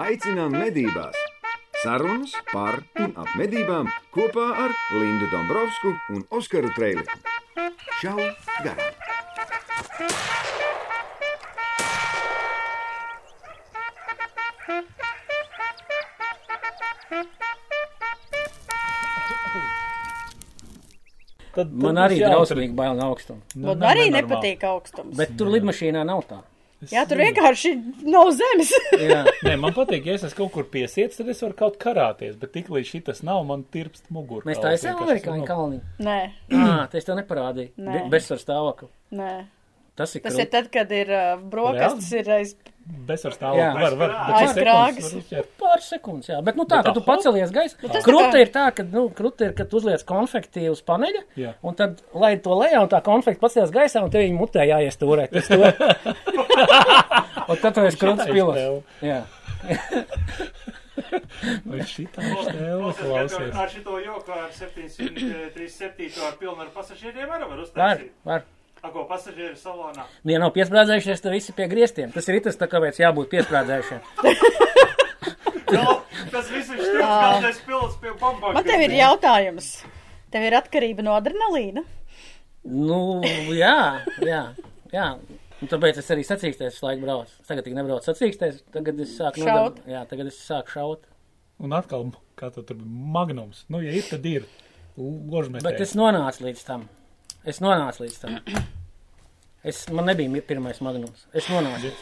aicinām medībās! Sarunas par un ap medībām kopā ar Lindu Dombrovskiju un Oskaru Trēliņu. Čau! Garām! Tad, Man arī drausmīgi bail no augstuma. Man arī nepatīk augstums. Bet tur lidmašīnā nav tā. Jā, tur vienkārši nav zemes. Jā, Nē, man patīk, ja es esmu kaut kur piesiets, tad es varu kaut karāties, bet tik līdz šitas nav, man tirpst mugurā. mēs tā esam amerikāņu kalniņu. Nē, Ah, tas tev neparādīja. Nē. Bezsvaru stāvokli. nē. Tas ir Tas krūti. ir tad, kad ir uh, brokastis, ir aiz. Bez ar Jā. stāvokli var, var, bet krāgas. var uzķert. Pāris sekundes, jā. Bet, nu tā, Bet ka tā tu hop. pacelies gaisā. tas tā Kruta kā- ir tā, ka, nu, kruta ir, ka tu uzliec konfekti uz paneļa, Jā. un tad, lai to lejā, un tā konfekti pacelies gaisā, un tev viņa mutē jāiestūrē. Tas to. un tad tu esi pilos. tev. Jā. Vai šitā stēle klausies? Ar šito joku ar 737 ar pilnu ar pasažieriem arī var Var, uztaisīt. Var. Ako pasažieru salonā. Nu, ja nav piesprādzējušies, tad visi pie griestiem. Tas ir tas, tā kāpēc jābūt piesprādzējušiem. No, tas viss ir šķiet, kādreiz pilots pie bombām. Man tev ir jautājums. Tev ir atkarība no adrenalīna. Nu, jā, jā, jā. Un tāpēc es arī sacīkstēs visu laiku braucu. Tagad tik nebraucu sacīkstēs, tagad es sāku Šaut. nodar- Jā, tagad es sāku šaut. Un atkal, kā tu tur magnums. Nu, ja ir, tad ir. Ložmēs. Bet es nonācu līdz tam. Es nonācu līdz tam. Es, man nebija pirmais magnums. Es nonācu.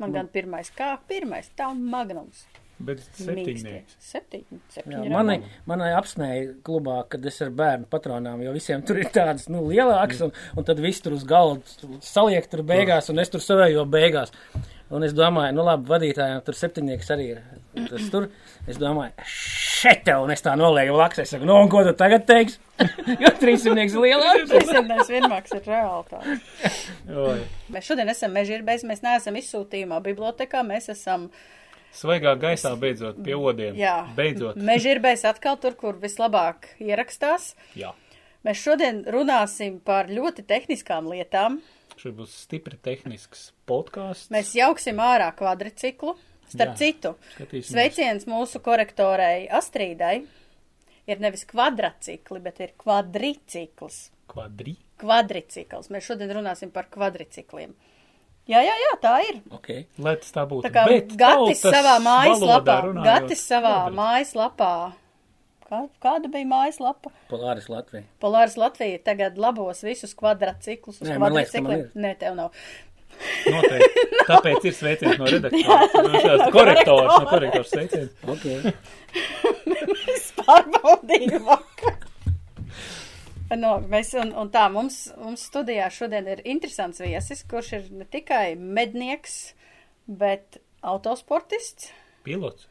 Man gan pirmais, kā pirmais, tā magnums. Bet septiņnieks. Septiņi. Jā, Septiņi. mani, manai apsmēja klubā, kad es ar bērnu patronām, jo visiem tur ir tādas, nu, lielākas, un, un tad viss tur uz galda saliek tur beigās, un es tur savējo beigās. Un es domāju, nu labi, vadītājiem tur septiņnieks arī ir. Tas tur, es domāju, šeit tev, un es tā nolēju blakus, es saku, nu, un ko tu tagad teiksi? jo trīsimnieks ir lielāks. Trīsdesmit vienmāks ir realitāte. Mēs šodien esam mežirbēs, mēs neesam izsūtījumā bibliotekā, mēs esam, Svaigā gaisā beidzot pie odiem. jā, Beidzot. mežirbēs atkal tur, kur vislabāk ierakstās. Jā. Mēs šodien runāsim par ļoti tehniskām lietām. Šis būs stipri tehnisks podkāsts. Mēs jauksim ārā kvadriciklu. Starp Jā, citu, skatīsimies. sveiciens mūsu korektorai Astrīdai ir nevis kvadracikli, bet ir kvadricikls. Kvadri. Kvadricikls. Mēs šodien runāsim par kvadricikliem. Jā, jā, jā, tā ir. Okay. Lai tas tā būtu. Tā kā Bet Gatis savā mājaslapā, Gatis savā mājaslapā, kā, kāda bija mājaslapa? Polāris Latvija. Polārs Latvija tagad labos visus kvadrciklus uz Nē, man liekas, ka man kvadricikliem. Nē, tev nav. Noteikti. Tāpēc ir sveiciens no redaktora. No korektors, no korektors sveiciens. Okay. Es pārbaudīju vakar. No, mēs, un, un tā, mums, mums studijā šodien ir interesants viesis, kurš ir ne tikai mednieks, bet autosportists, Pilots.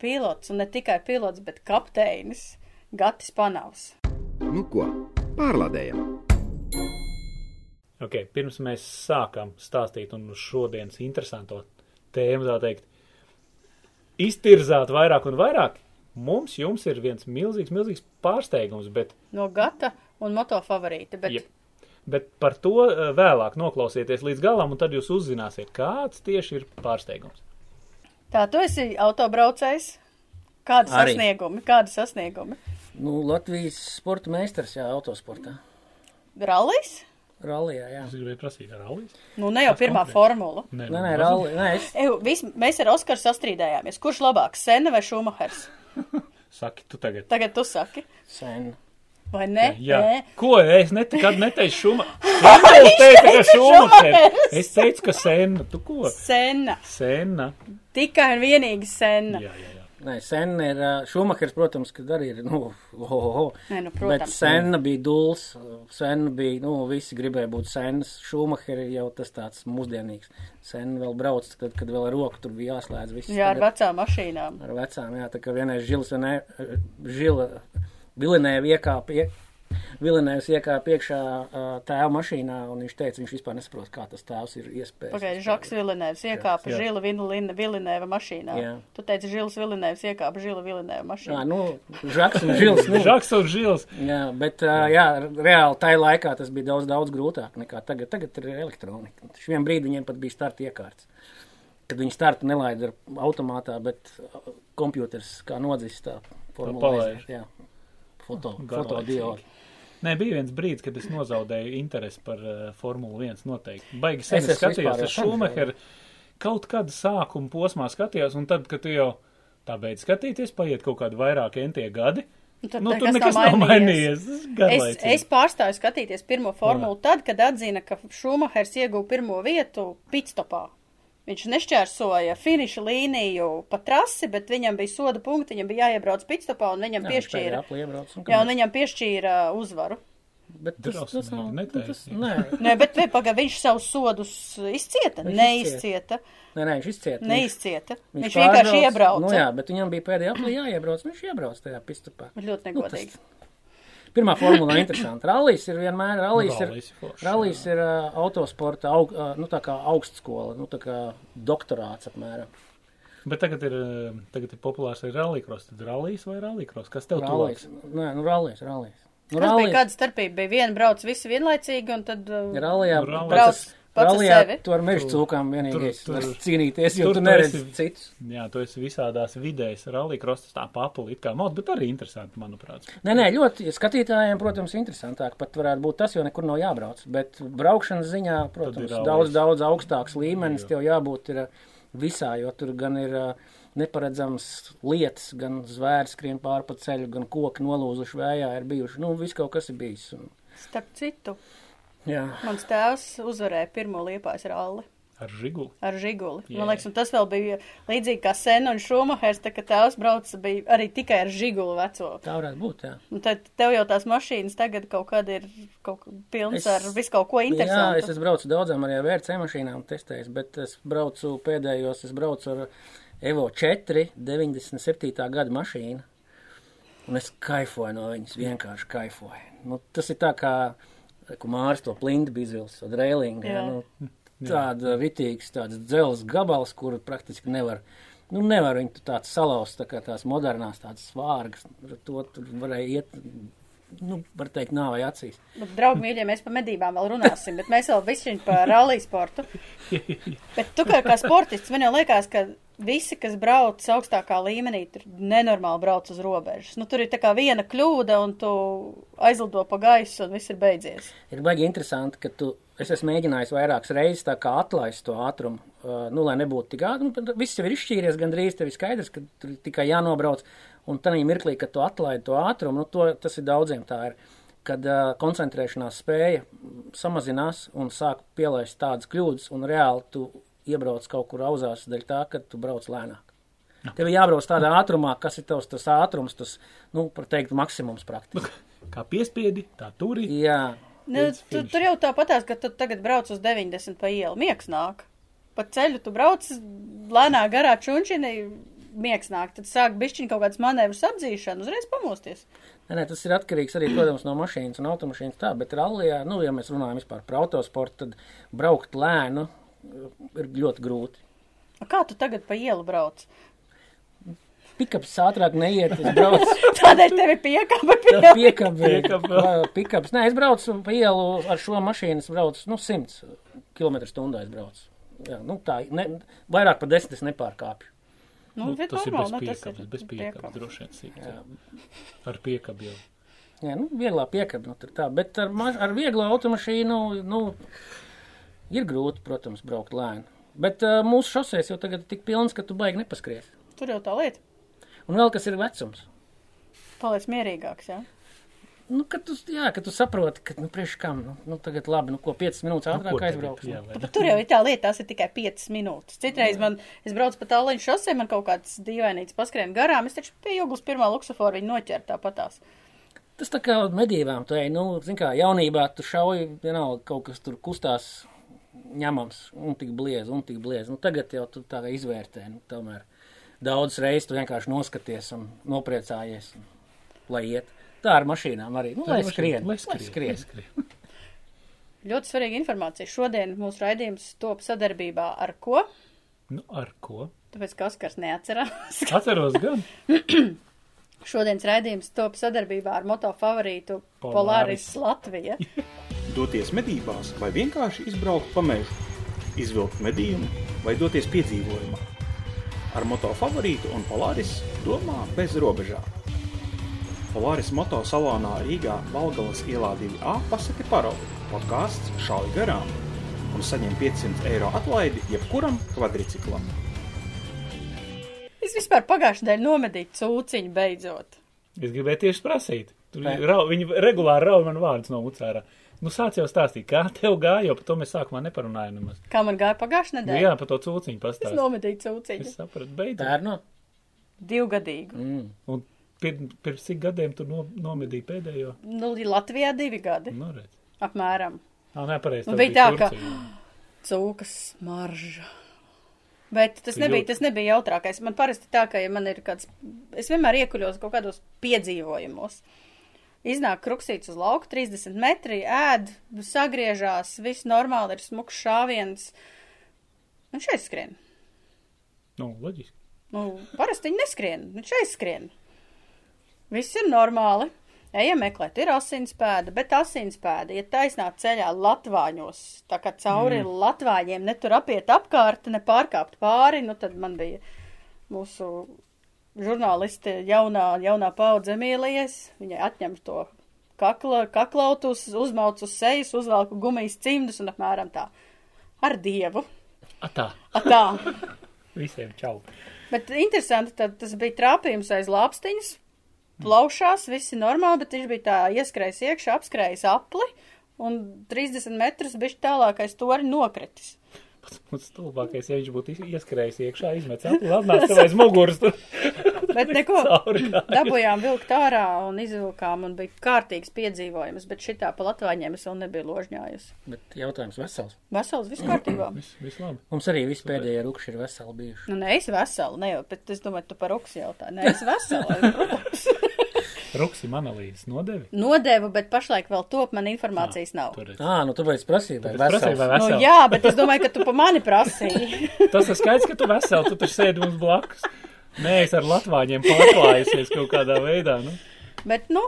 pilots, un ne tikai pilots, bet kapteinis Gatis Panavs. Nu ko, pārlādējam! Ok, pirms mēs sākam stāstīt un uz šodienas interesanto tēmu, tā teikt, iztirzāt vairāk un vairāk, mums jums ir viens milzīgs, milzīgs pārsteigums, bet, No Gata un Moto favorīta, bet Ja. bet par to eh, vēlāk noklausieties līdz galam, un tad jūs uzzināsiet, kāds tieši ir pārsteigums. tā, tu esi autobraucējs. Kādi Arī. sasniegumi? Kādi sasniegumi? Nu, Latvijas sporta meistars, jā, autosportā. Rallijs? Rallijā, jā. Es gribēju prasīt, ar Alis? Nu, ne jau Kas pirmā konkrēti? formula. Nē, Nē, nē, ralli, nē, es, Eju, vis, mēs ar Oskaru sastrīdējāmies. Kurš labāks, Sena vai Šumahers? Saki, tu tagad. Tagad tu saki, sen. vai ne? Jā, Nē. ko es nekad neteicu šuma? Es teicu, ka šuma. Es teicu, ka sena. Tu ko? Sena. Sena. Tikai un vienīgi Sena. Jā, jā, jā. Nē, sen ir Šumahers, protams, kad arī ir, nu, ohoho. Nē, nu, Bet protams. Senna bija duls, Senna bija, nu, visi gribēja būt Sennas. Šumaheri jau tas tāds mūsdienīgs. Senna vēl brauc, tad, kad vēl ar roku tur bija jāslēdz viss. Jā, ar Tagad vecām mašīnām. ar vecām, jā, tā kā vienais žils, ne, žila, Vilinēva iekāpa, ie, Vilinēvs iekāpa iekšā uh, tēva mašīnā, un viņš teica, viņš vispār nesaprot, kā tas tēvs ir iespējams. Pagaidā, Žaks Vilinēvs iekāpa Jā. Žila Vilina- Vilinēva mašīnā. Jā. Tu teici, Žils Vilinēvs iekāpa Žila Vilinēva Jā, mašīnā. nu, Žaks un Žils, nu, Žaks un Žils. Jā, bet uh, jā, reāli tajā laikā tas bija daudz, daudz grūtāk nekā tagad. Tagad ir elektronika. Šiem brīdim viņiem pat bija starta iekārts. kad viņi startu nelaida ar automātā, bet kompjuters kā nodzis tā aiziet, Jā, foto, Garlaicīgi. Nē, bija viens brīdis, kad es nozaudēju interesi par uh, Formuli 1 noteikti. Baigi Es sen es skatījos, es jau sen Šumacheru kaut kādu sākumu posmā skatījos, un tad, kad tu jau tā beidz skatīties, paiet kaut kādi vairāki entie gadi. Nu, tad Nu, nekas tur nekas nav mainījies. Tas ir Es, es pārstāju skatīties pirmo formulu tad, kad atzina, ka Šumahers ieguva pirmo vietu pitstopā. Viņš nešķērsoja finiša līniju pa trasi, bet viņam bija soda punkti, viņam bija jāiebrauc pitstopā un viņam piešķīra. Jā, un viņam piešķīra uzvaru. Bet tas, tas Drausmīgi, nav, netaisnīgi. tas, nē, Nē, bet vai paga, viņš savus sodus izcieta? Viņš Neizcieta. nē, nē, viņš izcieta. Neizcieta. Viņš, viņš vienkārši iebrauca. Nu jā, bet viņam bija pēdējā aplī jāiebrauc, viņš iebrauc tajā pistupā. Ļoti Nu, negodīgi. tas- Pirmā formula ir interesanta. Rallijs ir vienmēr, rallijs ir, Rallijs ir foršs, rallijs ir uh, autosporta, aug, uh, nu tā kā augstskola, nu tā kā doktorāts apmēram. Bet tagad ir, tagad ir populārs arī rallycross. Tad rallies vai rallycross? Kas tev Rallijs, tuvāks? nē, nu rallijs, rallijs. Nu, Kas bija rallijs, kāda starpība? Bija viena brauc visi vienlaicīgi un tad. uh, rallijā, Rallijs. Brauc pats, pats ar sevi. tu ar mežu cūkām vienīgais tur- var tur- cīnīties, jo tur tu tu neredzi esi- citus. Jā, tu esi visādās vidēs rallycross, tas tā papuli it kā mod, bet arī interesanti, manuprāt. Nē, nē, ļoti skatītājiem, protams, interesantāk pat varētu būt tas, jo nekur nav jābrauc. Bet braukšanas ziņā, protams, daudz, daudz augstāks līmenis tev jābūt ir uh, visā, jo tur gan ir uh, neparedzams lietas, gan zvērs skrien pāri pa ceļu, gan koki nolūzuši vējā ir bijuši. Nu, viss kaut kas ir bijis. Un, Starp citu, jā, mans tēvs uzvarēja pirmo liepājas ralli Ar žiguli. ar žiguli. Jā. Man liekas, un tas vēl bija līdzīgi kā Sen un Šumahers, tā kā tēvs brauca bija arī tikai ar žiguli veco. tā varētu būt. Jā. Un tad tev jau tās mašīnas tagad kaut kāda ir kaut kā pilns Es- ar visu kaut ko Jā, interesantu. es esmu braucis daudzām arī ar VRC mašīnām, testējis, bet es braucu pēdējos, es braucu ar Evo 4, 97. gada mašīnu. Un es kaifoju no viņas, vienkārši kaifoju. Nu, tas ir tā kā, ko Māris to plindu bija izvilcis, od railinga. Jā. Nu, tāda ritīgs, tāds dzels gabals, kuru praktiski nevar, nu, nevar viņu tu tāds salauzt, tā kā tās modernās, tādas svārgas. Ar To tur varēja iet, nu, var teikt, nāvai acīs. Bet, draugi, mīļie, mēs par medībām vēl runāsim, bet mēs vēl višķiņ par rallija sportu. Bet tu kā, kā sportists, man jau liekas, ka visi, kas brauc augstākā līmenī, tur nenormāli brauc uz robežas. Nu, tur ir tā kā viena kļūda, un tu aizlido pa gaisu, un viss ir beidzies. Ir baigi interesanti, ka tu, es esmu mēģinājis vairākas reizes tā kā atlaist to ātrumu, uh, nu, lai nebūtu tik ātri. Nu, viss jau ir izšķīries, gandrīz tev ir skaidrs, ka tur tikai jānobrauc. Un tādā mirklī, kad tu atlaidi to ātrumu, nu, to, tas ir daudziem tā ir. Kad uh, koncentrēšanās spēja samazinās un sāk pielaist tādas kļūdas, un reāli tu iebrauc kaut kur auzās dēļ tā, ka tu brauc lēnāk. Tev ir jābrauc tādā ātrumā, kas ir tavs tas ātrums, tas, nu, par teikt, maksimums praktiski. Kā piespiedi, tā turi. Jā, Nu, tu, tur jau tāpatās, ka tu tagad brauc uz 90 pa ielu, miegs nāk. Pa ceļu tu brauc lēnā garā čunčini, miegs nāk. Tad sāk bišķiņ kaut kāds manevrs apdzīšana, uzreiz pamosties. Nē, nē, tas ir atkarīgs arī, protams, no mašīnas un automašīnas. Tā, bet rallijā, nu, ja mēs runājam vispār par autosportu, tad braukt lēnu uh, ir ļoti grūti. A Kā tu tagad pa ielu brauc? Pikaps ātrāk neiet, es braucu Tādēļ tev ir piekāpa pie piekabi. Piekaba. Pikaps. Nē, es braucu pa ielu ar šo mašīnu, es braucu, nu, 100 km stundā es braucu. Jā, nu, tā, ne, vairāk par desmit es nepārkāpju. Nu, Nu, tas ir bez normāli, nu, tas piekabes, ir bez piekabes, piekāpes. droši vien sīk. Ar piekabu jau. Jā, nu, vieglā piekaba, nu, tur tā, bet ar, ma- ar vieglo automašīnu, nu, ir grūti, protams, braukt lēni. Bet uh, mūsu šosēs jau tagad ir tik pilns, ka tu baigi nepaskries. Tur jau tā lieta. Un vēl kas ir vecums. Paliec mierīgāks, jā. Nu, kad tu, jā, kad tu saproti, ka, nu, priekš kam, nu, nu tagad labi, nu, ko 5 minūtes Nu, ātrāk tagad? aizbrauks. Jā, Nu. tur jau ir tā lieta, tās ir tikai 5 minūtes. Citreiz man, es braucu pa tāliņu šosei, man kaut kāds dīvainīts paskrien garām, es taču pie jūglas pirmā luksuforu viņu noķēru tāpatās. Tas tā kā medībām, tu ej, nu, zin kā, jaunībā tu šauji, vienalga, kaut kas tur kustās ņemams, un tik bliez, un tik bliez. Nu, tagad jau tu tā kā izvērtē, nu, tomēr daudz reizes tu vienkārši noskaties un nopriecājies, un, lai iet. Tā ar mašīnām arī, nu, lai skrien, Lai lai skrien. skrien. Lai skrien. Ļoti svarīga informācija. Šodien mūsu raidījums top sadarbībā ar ko? Nu, ar ko? Tāpēc, ka Oskars neatcerās. Atceros gan. Šodienas raidījums top sadarbībā ar moto favorītu Polaris. Polaris Latvija. Doties medībās vai vienkārši izbraukt pa mežu, izvilkt medījumu vai doties piedzīvojumā. Ar moto favorītu un Polaris domā bez robežām. Polaris moto salonā Rīgā Valgalas ielā 2A pasaki paroli, podkāsts šauj garām un saņem 500 eiro atlaidi jebkuram kvadriciklam. Es vispār pagājušajā nedēļā nomedīju cūciņu beidzot. Es gribēju tieši prasīt. Rau, viņi regulāri rauj man vārdus no mucērā. Nu, sāc jau stāstīt, kā tev gāja, jo par to mēs sākumā neparunājām nemaz. Kā man gāja pagājušajā Nu, nedēļā? jā, par to cūciņu Es pastāst. nomedīju cūciņu. Es sapratu, beidzot. Bērnu? Divgadīgu. Mm. Un pir, pirms cik gadiem tu no, nomedīji pēdējo? Nu, Latvijā divi gadi. Nu, redz. Apmēram. Ā, nē, pareizi. Nu, bija tā, ka- Turcija. Cūkas smarža. Bet tas nebija, tas nebija jautrākais. Man parasti tā, ka ja man ir kāds, es vienmēr iekuļos kaut kādos piedzīvojumos. Iznāk kruksīts uz lauku, 30 metri, ēd, sagriežās, viss normāli, ir smuks šāviens. Un šeit skrien. Nu, loģiski. Nu, parasti viņi neskrien, viņš aizskrien. Viss ir normāli. Ejam meklēt, ir asinspēda, bet asinspēda ir taisnā ceļā Latvāņos. Tā kā cauri mm. Latvāņiem netur apiet apkārt, ne pārkāpt pāri, nu tad man bija mūsu žurnālisti jaunā, jaunā paudze Emīlijas. Viņai atņem to kakla, kaklautus, uzmauc uz sejas, uzvelku gumijas cimdus un apmēram tā. Ar dievu. A, tā. A tā. Visiem čau. Bet interesanti, tad tas bija trāpījums aiz lāpstiņas, plaušās, viss ir normāli, bet viņš bija tā ieskrējis iekšā, apskrējis apli un 30 metrus bišķi tālākais tori nokritis. Mums stulbākais, ja viņš būtu ieskrējis iekšā, izmetis apli, atnāca tev aiz muguras. Bet neko, dabūjām vilkt ārā un izvilkām un bija kārtīgs piedzīvojums, bet šitā pa latvāņiem es vēl nebiju ložņājusi. Bet jautājums vesels. Vesels, viss kārtībā. Viss, viss labi. Mums arī visi pēdējie rukši ir veseli bijuši. Nu, nē, es vesela, ne bet es domāju, tu par ruks jautāji. Nē, es vesela, protams. Ruksim analīzes nodevi. Nodevu, bet pašlaik vēl top man informācijas nav. Tur redz. Ā, nu tu vajag prasīt, vai prasīju, vai vesels. Nu, jā, bet es domāju, ka tu pa mani prasīji. Tas ir skaidrs, ka tu veseli, tu taču sēdi mums blakus. Nē, es ar latvāņiem pārklājusies kaut kādā veidā, nu. Bet, nu,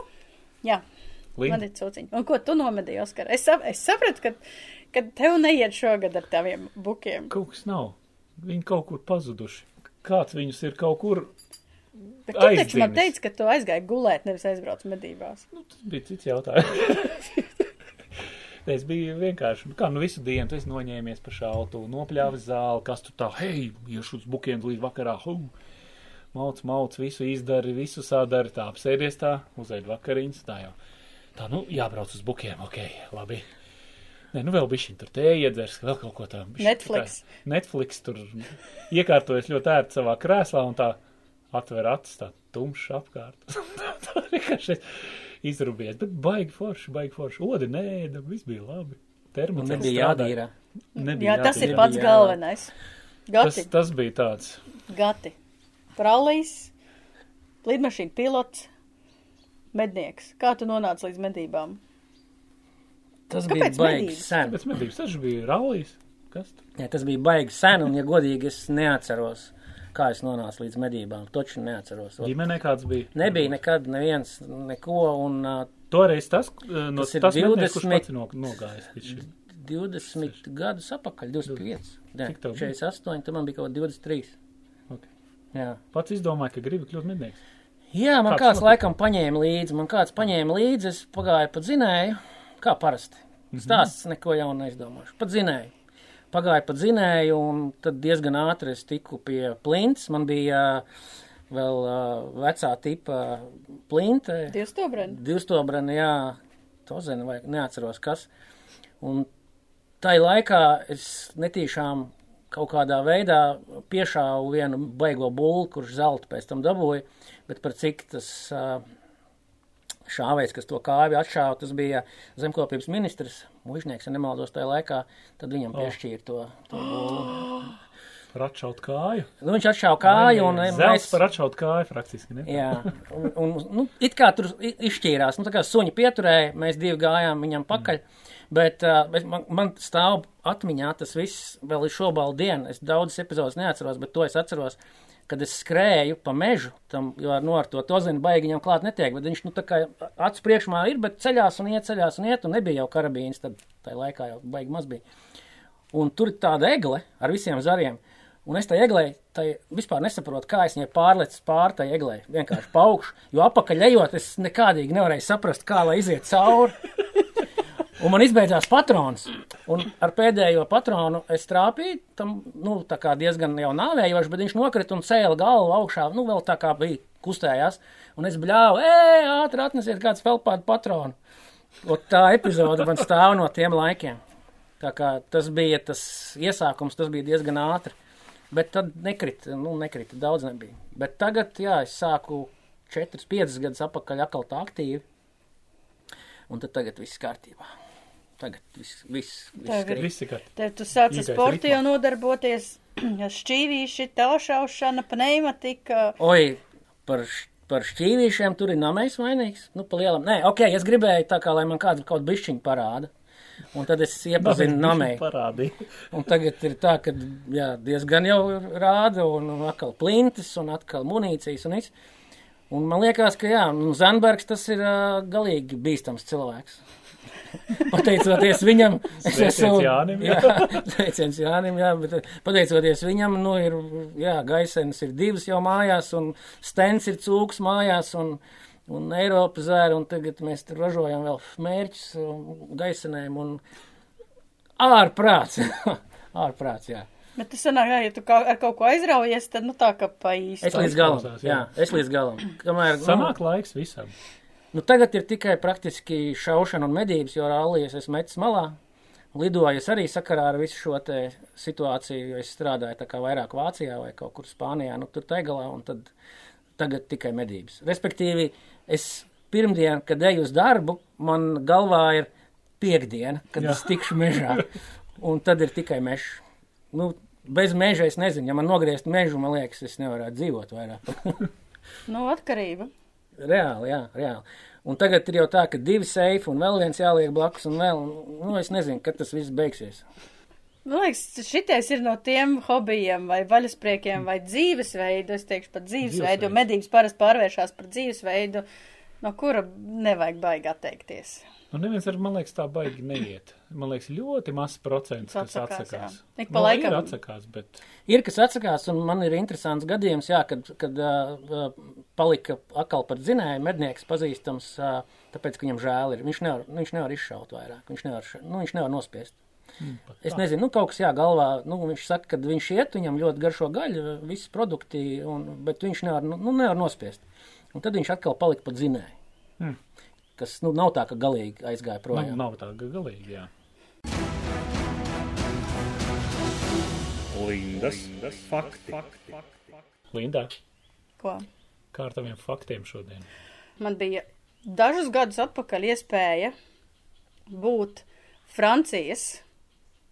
jā, man Linda, ir cūciņi. Un ko tu nomedīji, Oskar? Es, sap, es sapratu, ka, ka tev neiet šogad ar taviem bukiem. kaut kas nav. Viņi kaut kur pazuduši. Kāds viņus ir kaut kur, Bet tu taču man teici, ka tu aizgāji gulēt, nevis aizbrauc medībās. nu, tas bija cits jautājums. es biju vienkārši, nu kā, nu visu dienu, esi noņēmies par šautu, nopļāvis zāli, kas tu tā, hei, iešu uz bukiem līdz vakarā, hu, mauc, mauc, visu izdari, visu sadari, tā apsēdies tā, uzēd vakariņas, tā jau. Tā, nu, jābrauc uz bukiem, ok, labi. Nē, nu vēl bišķiņ tur te iedzers, vēl kaut ko tā. bišķiņ Netflix. tā Netflix tur iekārtojas ļoti ērti savā krēslā un tā atver acis tā tumšs apkārt. tā vienkārši izrubies, bet baigi forši, baigi forši. Odi nēda, viss bija labi. Un Termocels nebija jādīrā. Nebija Jā, tas ir pats jā. galvenais. Tas, Gati, tas bija tāds. gati. Pralīs, lidmašīna pilots, mednieks. Kā tu nonāci līdz medībām? Tas Kāpēc bija baigi sen. Pēc medības tas bija rallijas. Kas tu? Jā, tas bija baigi sen, un, ja godīgi, es neatceros, kā es nonācu līdz medībām. Toču neatceros. Ģimenē kāds bija? Nebija nekad neviens neko, un uh, Toreiz tas, uh, no Tas tas mednieks, kurš 20 pats ir no, nogājis. līdz šim. 20 gadus atpakaļ, 25. Nē, Cik tev bija? 48, tad man bija kaut kādi 23. Ok. Jā. Pats izdomāja, ka gribi kļūt mednieks. Jā, man Kāds kāds laikam paņēma līdzi, man kāds paņēma līdzi, es pagāju pa dzinēju, kā parasti. Mhm. Stāsts neko jaunu neizdomāšu. Pa dzinēju. Pagāju pa dzinēju, un tad diezgan ātri es tiku pie plints. Man bija uh, vēl uh, vecā tipa plinte, Divstobreni. divstobrani, jā, to zinu, vai neatceros kas. Un tai laikā es netīšām kaut kādā veidā piešāvu vienu baigo bulli, kurš zelta pēc tam dabūja, bet par cik tas uh, šāvējs, kas to kāvi atšāva, tas bija zemkopības ministrs, mužnieks, ja nemaldos tajā laikā, tad viņam piešķīra to, to bulli. Par atšaut kāju. Nu, viņš atšāva kāju un Zelts mēs... par atšaut kāju, praktiski. Ne? Jā, un, un nu, it kā tur izšķīrās, nu, tā kā suņi pieturēja, mēs divi gājām viņam pakaļ, bet, uh, bet man, man stāv atmiņā tas viss vēl ir dienu. Es daudzas epizodes neatceros, bet to es atceros, kad es skrēju pa mežu, tam, jo nu, ar to tozinu baigi viņam klāt netiek, bet viņš, nu, tā kā acu priekšmā ir, bet ceļās un iet, ceļās un iet, un nebija jau karabīns, tad tajā laikā jau baigi maz bija. un tur ir tāda egle ar visiem zariem. Un es tai eglei tai vispār nesaprotu, kā es viņai pārlecu pāri tai eglei. Vienkārši paugšu, jo apakaļ ejot, es nekādīgi nevarēju saprast, kā lai iziet cauri. Un man izbeidzās patrons. Un ar pēdējo patronu es trāpīju, tam, nu, diezgan jau nāvējoši, bet viņš nokrita un cēla galvu augšā, nu, vēl tā kā bija kustējās. Un es bļāvu, ej, ātri atnesiet kāds vēl pāri patronu. Un tā epizode man stāv no tiem laikiem. Tā kā tas bija tas iesākums, tas bija diezgan ātri. Bet tad nekrita, nu, nekrita, daudz nebija. Bet tagad, jā, es sāku 4-5 gadus atpakaļ atkal tā aktīvi. Un tad tagad viss kārtībā. Tagad viss, viss, viss Tagad. krīt. Visi kā Te tu sāc ar Īstais sportu ritmā. jau nodarboties, šķīvīši, tālšaušana, pneimatika. Oi, par, par šķīvīšiem tur ir namais vainīgs. Nu, pa lielam. Nē, ok, es gribēju tā kā, lai man kāds kaut bišķiņu parāda. Un tad es iepazinu parādīja. Un tagad ir tā, ka jā, diezgan jau rāda, un, un atkal plintis, un atkal munīcijas, un viss. Un man liekas, ka jā, Zanbergs tas ir uh, galīgi bīstams cilvēks. Pateicoties viņam, es esmu. Jānim, jā, jā. sveiciens Jānim, jā, bet uh, pateicoties viņam, nu, ir, jā, gaisens ir divas jau mājās, un stens ir cūks mājās, un, un Eiropas zēra, un tagad mēs tur ražojam vēl mērķus um, gaisenēm, un ārprāts, ārprāts, jā. Bet tas sanāk, jā, ja tu kā, ar kaut ko aizraujies, tad, nu, tā kā pa īsti. Es līdz galam, jā, es līdz galam. Kamēr, Sanāk laiks visam. Nu, tagad ir tikai praktiski šaušana un medības, jo rallijas es metu malā. Lidoju es arī sakarā ar visu šo te situāciju, jo es strādāju tā kā vairāk Vācijā vai kaut kur Spānijā, nu tur taigalā, un tad tagad tikai medības. Respektīvi, es pirmdien, kad eju uz darbu, man galvā ir piekdiena, kad Jā. Es tikšu mežā, un tad ir tikai mežs. Nu, bez meža es nezinu, ja man nogriezt mežu, man liekas, es nevarētu dzīvot vairāk. Nu, atkarība. Reāli, jā, reāli. Un tagad ir jau tā, ka divi seifi un vēl viens jāliek blakus, un vēl, nu, es nezinu, kad tas viss beigsies. Man liekas, šitais ir no tiem hobijiem vai vaļaspriekiem vai dzīvesveidu, es teikšu pat dzīvesveidu, jo medības parasti pārvēršās par dzīvesveidu, no kura nevajag baigi atteikties. Nu, neviens ar, man liekas, tā baigi neiet. Man liekas, ļoti mazs procents, kas Atsakās, atsakās. Nu, laikam- ir atsakās, bet Ir, kas atsakās, un man ir interesants gadījums, jā, kad, kad uh, palika atkal par dzinēju mednieks pazīstams, uh, tāpēc, ka viņam žēl ir. Viņš nevar, viņš nevar izšaut vairāk, viņš nevar, nu, viņš nevar nospiest. Es nezinu, nu, kaut kas jā, galvā, nu, viņš saka, ka viņš iet, viņam ļoti garšo gaļu, visi produkti, un, bet viņš nevar, nu, nu, nevar nospiest. Un tad viņš atkal palika pat dzinēju. Hmm. Kas, nu, nav tā, ka galīgi aizgāja nu, projām. nav tā ga- galīgi, jā. Lindas, fakti. Lindā, Ko? kā ar taviem faktiem šodien? Man bija dažus gadus atpakaļ iespēja būt Francijas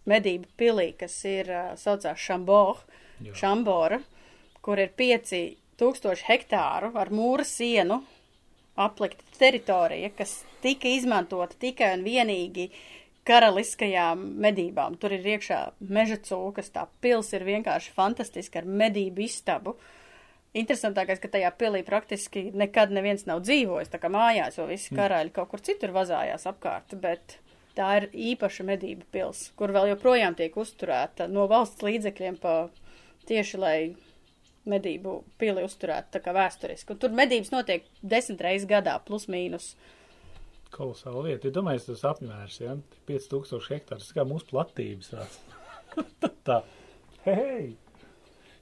medību pilī, kas ir uh, saucās Šambor. Šambora, kur ir 5000 hektāru ar mūra sienu aplikta teritorija, kas tika izmantota tikai un vienīgi karaliskajām medībām. Tur ir iekšā meža cūkas, tā pils ir vienkārši fantastiska ar medību istabu. Interesantākais, ka tajā pilī praktiski nekad neviens nav dzīvojis, tā kā mājās, jo visi karaļi kaut kur citur vazājās apkārt, bet tā ir īpaša medību pils, kur vēl joprojām tiek uzturēta no valsts līdzekļiem pa tieši, lai medību pili uzturētu tā kā vēsturiski. Un tur medības notiek desmit reizes gadā, plus mīnus. Kolosāla lieta. Ja domājies, tas apmērs, ja? 5000 hektārs, tas kā mūsu platības. tā. tā. Hei!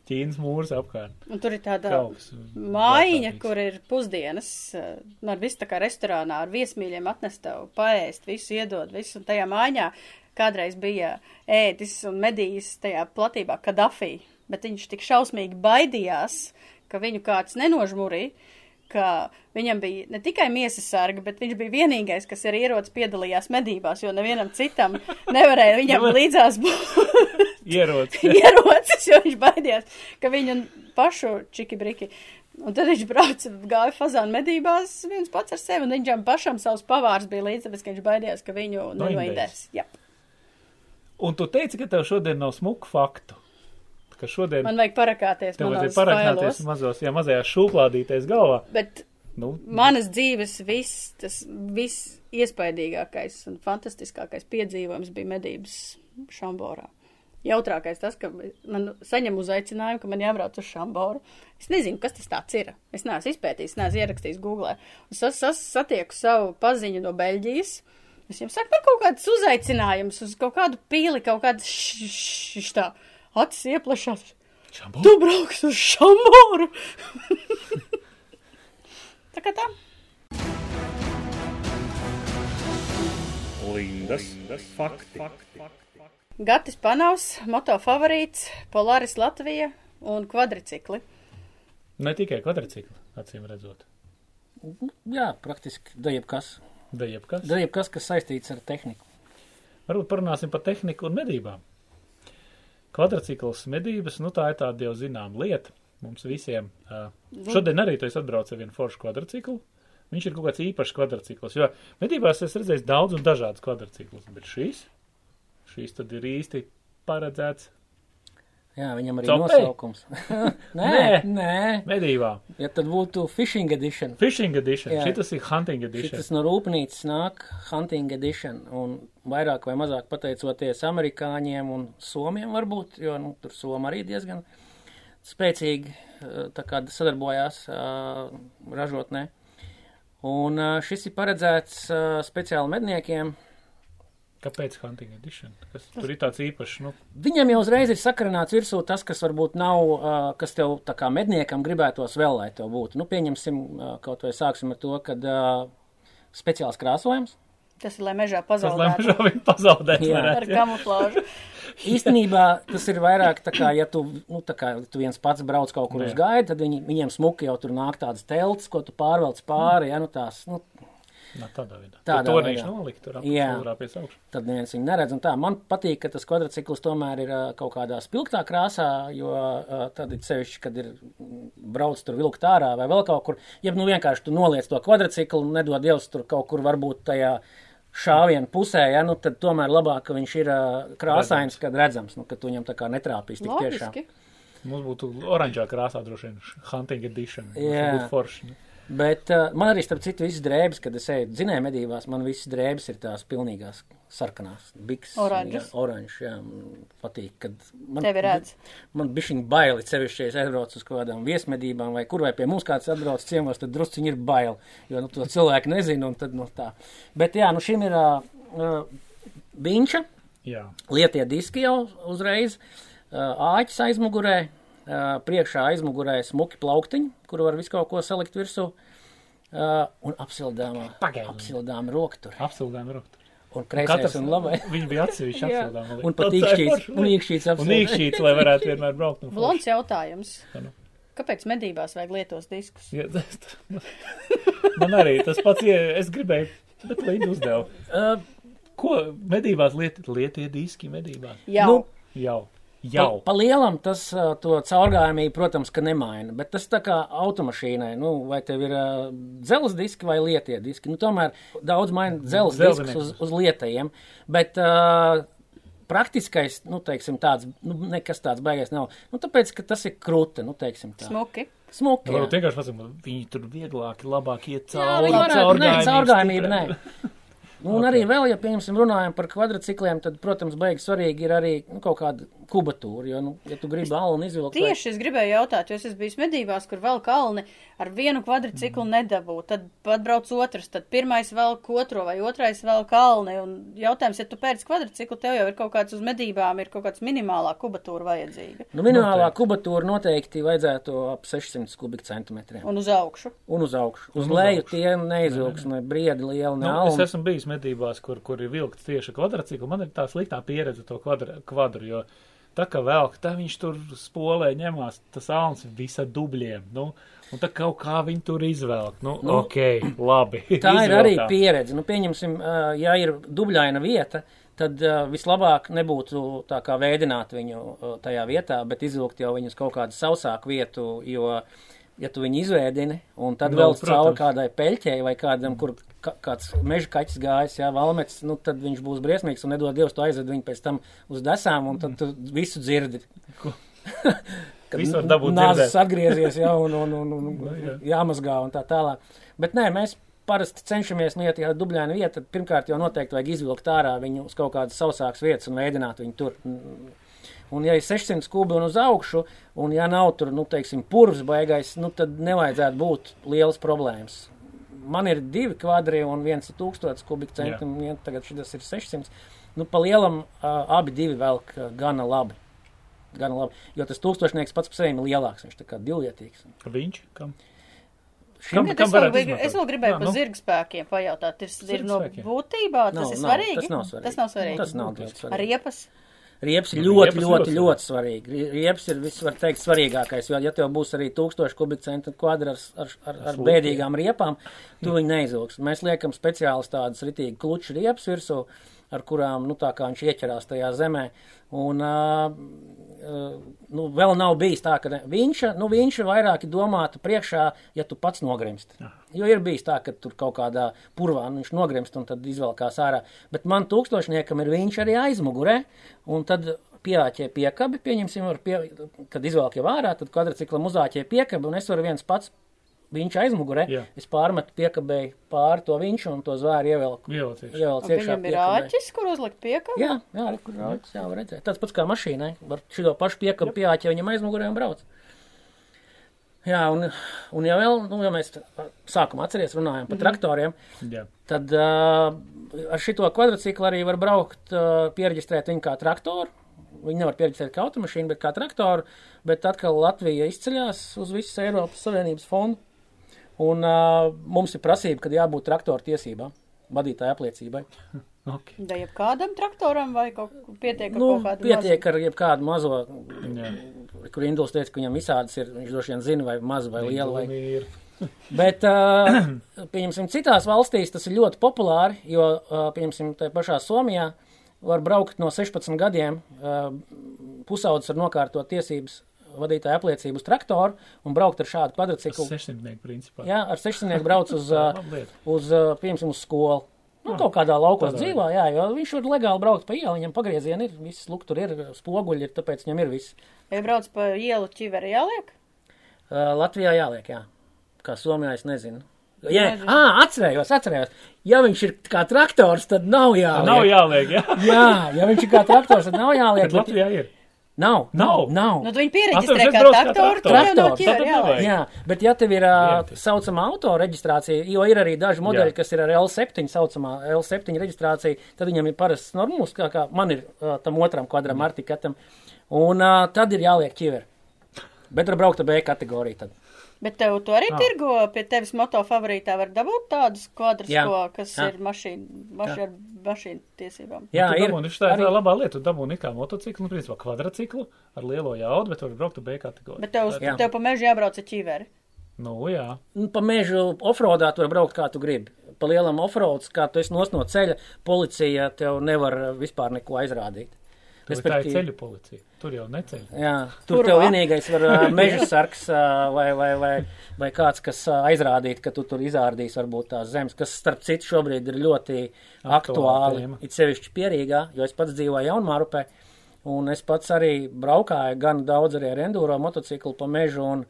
Ķīnas mūrs apkārt. Un tur ir tāda Trauks. mājiņa, Vārtāvīgs. kur ir pusdienas, eh, nu, ar visu tā kā restorānā, ar viesmīļiem atnest tev paēst, visu iedod, visu. Un tajā mājiņā kādreiz bija ēdis un medījis tajā platībā Kadafī, bet viņš tik šausmīgi baidījās, ka viņu kāds nenožmurīja, ka viņam bija ne tikai miesas sarga, bet viņš bija vienīgais, kas ar ieroci piedalījās medībās, jo nevienam citam nevarēja viņam līdzās būt Ierocis. ierocis, jo viņš baidījās, ka viņu pašu čiki-briki. Un tad viņš brauca, gāja fazānu medībās viens pats ar sevi, un viņam pašam savs pavārs bija līdzi, tāpēc, ka viņš baidījās, ka viņu. Jā. Un tu teici, ka tev šodien nav smuku faktu. Ka šodien Man vajag parakāties tev vajag parakāties mazos, ja mazajās šūplādītēs galvā. Bet Nu, manas dzīves viss, tas viss iespaidīgākais un fantastiskākais piedzīvojums bija medības Šamborā. Jautrākais tas, ka man saņem uzaicinājumu, ka man jābrauc uz Šamboru. Es nezinu, kas tas tāds ir. Es neesmu izpētījis, neesmu ierakstījis Google. Un es satieku savu paziņu no Beļģijas. Es viņam saku, man kaut kāds uzaicinājums uz kaut kādu pīli, kaut kāds šš tā acis ieplešās. Šambo. Tu brauks uz Šamboru! tā kā tā. Lindas, fakti. Gatis Panavs, moto favorīts, Polaris Latvija un kvadricikli. Ne tikai kvadrcikli, acīm redzot. Jā, praktiski da jebkas. Da jebkas. Da jebkas, kas saistīts ar tehniku. Varbūt parunāsim par tehniku un medībām. Kvadrcikls medības, nu tā ir tāda jau zināma lieta mums visiem. Uh, šodien arī tu esi atbraucis ar vienu foršu kvadrciklu. Viņš ir kaut kāds īpašs kvadrcikls, jo medībās es redzēju daudz un dažādas kvadrciklus, bet šīs, šīs tad ir īsti paredzēts Jā, viņam arī Copei? nosaukums. nē, Nē. nē. medībām. Ja tad būtu fishing edition. Fishing edition, Jā. šitas ir hunting edition. Šis no rūpnīcas nāk hunting edition, un vairāk vai mazāk pateicoties amerikāņiem un somiem varbūt, jo, nu, tur soma arī diezgan spēcīgi eh, kā sadarbojās uh, ražotnē. Un uh, šis ir paredzēts speciāli medniekiem. Kāpēc hunting edition? Kas tur ir tāds īpašs, nu, Viņam jau uzreiz ir sakarināts virsū tas, kas varbūt nav, uh, kas tev tā kā medniekam gribētos vēl, lai tev būtu. Nu, pieņemsim, uh, kaut vai sāksim ar to, kad uh, speciāls krāsojums. Tas ir, lai mežā tas, lai pazaudētu mežā viņi pazaudēt Jā. ar varētu. jā. kamuflāžu. Īstenībā tas ir vairāk tā kā, ja tu, nu, tā kā tu viens pats brauc kaut kur Jā. uz gaidu, tad viņi, viņiem smuki jau tur nāk tādas telts, ko tu pārvelc pāri, ja, nu tās, nu, Nā, tādā veidā. Tādā to viņš veidā. nolikt tur apakšā pie augšas. tad neviens viņu neredz. Un tā, man patīk, ka tas kvadrcikls tomēr ir kaut kādā spilgtā krāsā, jo tad ir sevišķi, kad ir mm, brauc tur vilkt ārā vai vēl kaut kur, ja nu vienkārši tu noliec to kvadrciklu un nedod Dievs tur kaut kur varbūt tajā šāvienu pusē, ja, nu tad tomēr labāk, ka viņš ir ā, krāsains, kad redzams, nu, ka tu viņam tā kā netrāpīs tik tiešām. Loģiski. Mums būtu oranžā krāsā droši vien hunting edition. Jā. būtu forši. nu. Bet uh, man arī, starp citu, visas drēbes, kad es eju dzinēju medībās, man visas drēbes ir tās pilnīgās sarkanās. Biks, Oranžas. Jā, oranžs, jā, man patīk, kad man, Tevi redz. Man bišķiņ baili, sevišķi, ja es aizbraucu uz kādām viesmedībām vai kur vai pie mums kāds atbrauc ciemos, tad drusciņi ir baili, jo, nu, to cilvēki nezina un tad, nu, tā. Bet, jā, nu, šim ir uh, biņša, Jā. lietie diski jau uzreiz, uh, āķis aizmugurē, priekšā aizmugurē smuki plauktiņi, kur var visu kaut ko salikt virsū, un apsildāmā, apsildāmā roktur, Apsildām roktu. un kreisais un labai. Viņi bija atsevišķi Jā. apsildām. Un pat īkšķīts, un īkšķīts Un apsildāmā. īkšķīts, lai varētu vienmēr braukt. No Blons jautājums. Nu. Kāpēc medībās vajag lietos diskus? Ja, man arī tas pats, ja es gribēju, bet Linda uzdeva. Uh, Ko medībās liet, lietie diski medībās? Jā. Nu, Jau. Pa, Jau. pa lielam tas to caurgājumību, protams, ka nemaina, bet tas tā kā automašīnai, nu, vai tev ir uh, dzelzs diski vai lietie diski, nu, tomēr daudz maina dzelzs disks Dzelzinieks. uz, uz lietajiem, bet uh, praktiskais, nu, teiksim, tāds, nu, nekas tāds baigais nav, nu, tāpēc, ka tas ir krūte, nu, teiksim tā. Smuki. Smuki, Nu, jā. vienkārši pasakot, viņi tur vieglāk, labāk iet Jā, cauri. viņi varētu, nē, caurgājumība, nē. Nu, un arī vēl, ja, pieņemsim, runājam par kvadrcikliem, tad, protams, baigi svarīgi ir arī, nu, kaut kāda kubatūra, jo, nu, ja tu gribi alnu izvilkt, vai- Tieši es gribēju jautāt, jo es esmu bijis medībās, kur vēl kalni ar vienu kvadriciklu nedabū. Tad atbrauc otrs, tad pirmais vēl otro vai otrais vēl kalni. Un jautājums, ja tu pēc kvadriciklu, tev jau ir kaut kāds uz medībām, ir kaut kāds minimālā kubatūra vajadzīga. Nu, minimālā kubatūra noteikti vajadzētu ap 600 kubikcentimetriem. Un uz augšu. Un uz augšu. Uz Un uz leju augšu. tie neizvilks ne briedi liela, ne Nu, es alma. esmu bijis medībās, kur, kur ir vilkts tieši kvadrciklu. Man ir tā sliktā pieredze to kvadru, kvadru jo tā kā velk, tā viņš tur spolē ņemās, tas alns visa dubļiem. Nu, un tā kaut kā viņi tur izvelk. Nu, nu ok, labi. Tā ir arī pieredze. Nu, pieņemsim, ja ir dubļaina vieta, tad vislabāk nebūtu tā kā vēdināt viņu tajā vietā, bet izvilkt jau viņus kaut kādu sausāku vietu, jo, ja tu viņu izvēdini, un tad Nu, vēl cauri kādai peļķei vai kādam, kur kāds meža kaķis gājis, jā, valmets, nu, tad viņš būs briesmīgs un nedod Dievs to aizved viņu pēc tam uz desām, un tad tu visu dzirdi. Ko? Kad Visu var dabūt nāzes atgriezies, jā, un, un, un, un, Nu, jā. un jāmazgā un tā tālāk. Bet nē, mēs parasti cenšamies, nu, ja tā dubļaina vieta, tad pirmkārt jau noteikti vajag izvilkt ārā viņu uz kaut kādas sausākas vietas un veidināt viņu tur. Un, ja ir 600 kubi un uz augšu, un ja nav tur, nu, teiksim, purvs baigais, nu, tad nevajadzētu būt lielas problēmas. Man ir divi kvadri un viens ir tūkstots kubikcenti, un vien, tagad šis ir 600. Nu, pa lielam uh, abi divi velk uh, gana labi. Gana labi. Jo tas tūkstošnieks pats par sevi ir lielāks, viņš tā kā divvietīgs. Viņš? Kam? Šim Bet kam es, vēl, izmantot? es vēl gribēju Jā, par nu. zirga spēkiem pajautāt. Tas ir no Zirgspēkiem. būtībā, tas Nav, ir nav, svarīgi. tas nav svarīgi. Tas nav svarīgi. Tas nav ļoti Ar svarīgi. Riepas. Ir Nu, ļoti, riepas ļoti, ļoti ļoti svarīgi. Rie- Riepas ir viss, var teikt, svarīgākais, jo, ja tev būs arī tūkstoši kubikcentu kvadri ar, ar, ar, ar bēdīgām riepām, tu viņi neizvilks. Mēs liekam speciālis tādas ritīgi kluču riepas virsū, ar kurām, nu, viņš ieķerās tajā zemē. Un, uh, nu, vēl nav bijis tā, ka ne- viņš, nu, viņš ir vairāk domāta priekšā, ja tu pats nogrimst. Jo ir bijis tā, ka tur kaut kādā purvā nu, viņš nogrimst un tad izvelkās ārā. Bet man tūkstošniekam ir viņš arī aizmugurē, un tad pieāķē piekabi, pieņemsim, pie, kad izvelk jau ārā, tad kvadrciklam uzāķē piekabi, un es varu viens pats viņš aizmugurē, Jā. es pārmetu piekabēju pāri to viņš un to zvēru ievelku. Un iekšā Viņam ir āķis, kur uzlikt piekabu. Jā, jā, kur rauķis, jā, var redzēt. Tāds pats kā mašīnai. Var šo pašu piekabu pieāķē viņam aizmugurē un brauc. Jā, un, un ja vēl, nu, ja mēs sākumā atceries runājam par traktoriem, Jā. tad uh, ar šito kvadrciklu arī var braukt, uh, pierģistrēt viņu kā traktoru. Viņi nevar pierģistrēt kā automašīnu, bet kā traktoru, bet atkal Latvija izceļās uz visas Eiropas Savienības fondu. Un uh, mums ir prasība, kad jābūt traktoru tiesībām, vadītāja apliecībai. Okay. Da jebkādam traktoram vai kaut pietiek ar Nu, kaut kādu pietiek ar jebkādu mazo, Jā. kur Induls teica, ka viņam visādas ir, viņš droši vien zina, vai maza vai liela. Vai... Ir. Bet, uh, pieņemsim, citās valstīs tas ir ļoti populāri, jo, uh, pieņemsim, tajā pašā Somijā var braukt no 16 gadiem, uh, pusaudzis var nokārtot tiesības vadītāja apliecību uz traktoru un braukt ar šādu kvadrciklu. 600 principā. Jā, ar 600 brauc uz, uz, pieņemsim, uz skolu. Nu, kaut kādā laukos dzīvā, jā, jo viņš var legāli braukt pa ielu, viņam pagriezieni ir, viss luk tur ir, spoguļi ir, tāpēc viņam ir viss. Ja brauc pa ielu ķiveri jāliek? Uh, Latvijā jāliek, jā. Kā Somijā es nezinu. Jā, ah, atcerējos, atcerējos. Ja viņš ir kā traktors, tad nav jāliek. Nav jāliek, jā. Jā, ja viņš ir kā traktors, tad nav jāliek. Bet Latvijā ir. Nav, Nav. nav. Nu, viņi es kā traktoru, jāliek. nevajag. Jā, bet ja tev ir uh, saucamā auto reģistrācija, jo ir arī daži modeļi, Jā. kas ir ar L7, saucamā L7 reģistrācija, tad viņam ir parasts normums, kā, kā man ir uh, tam otram kvadram artikatam, un uh, tad ir jāliek ķiver. Bet var braukt ar B kategoriju tad. Bet tev to arī Ah. tirgo pie tevis moto favorītā var dabūt tādus kvadrus, Jā. ko, kas Jā. ir mašīna, mašīna ar mašīnu tiesībām. Jā, tu ir. dabūni, tā ir arī- tā labā lieta. Tu dabūni kā motociklu, nu, principā kvadrciklu ar lielo jaudu, bet var braukt ar B kategoriju. Bet tev, uz- Jā. tev pa mežu jābrauc ar ķiveri. Nu, jā. Nu, Pa mežu offroadā tu vari braukt kā tu gribi. Pa lielam offroads, kā tu esi nos no ceļa, policija tev nevar vispār neko aizrādīt. Tā ir Respektīvi- ceļu policija. Tur jau neceļ. Jā, tur Kurvā? tev vienīgais var uh, meža sargs uh, vai, vai, vai, vai kāds, kas uh, aizrādīt, ka tu tur izārdīs varbūt tās zemes, kas starp citu šobrīd ir ļoti aktuāli. tēma. It sevišķi pierīgā, jo es pats dzīvoju Jaunmārupē, un es pats arī braukāju gan daudz arī ar enduro motociklu pa mežu, un,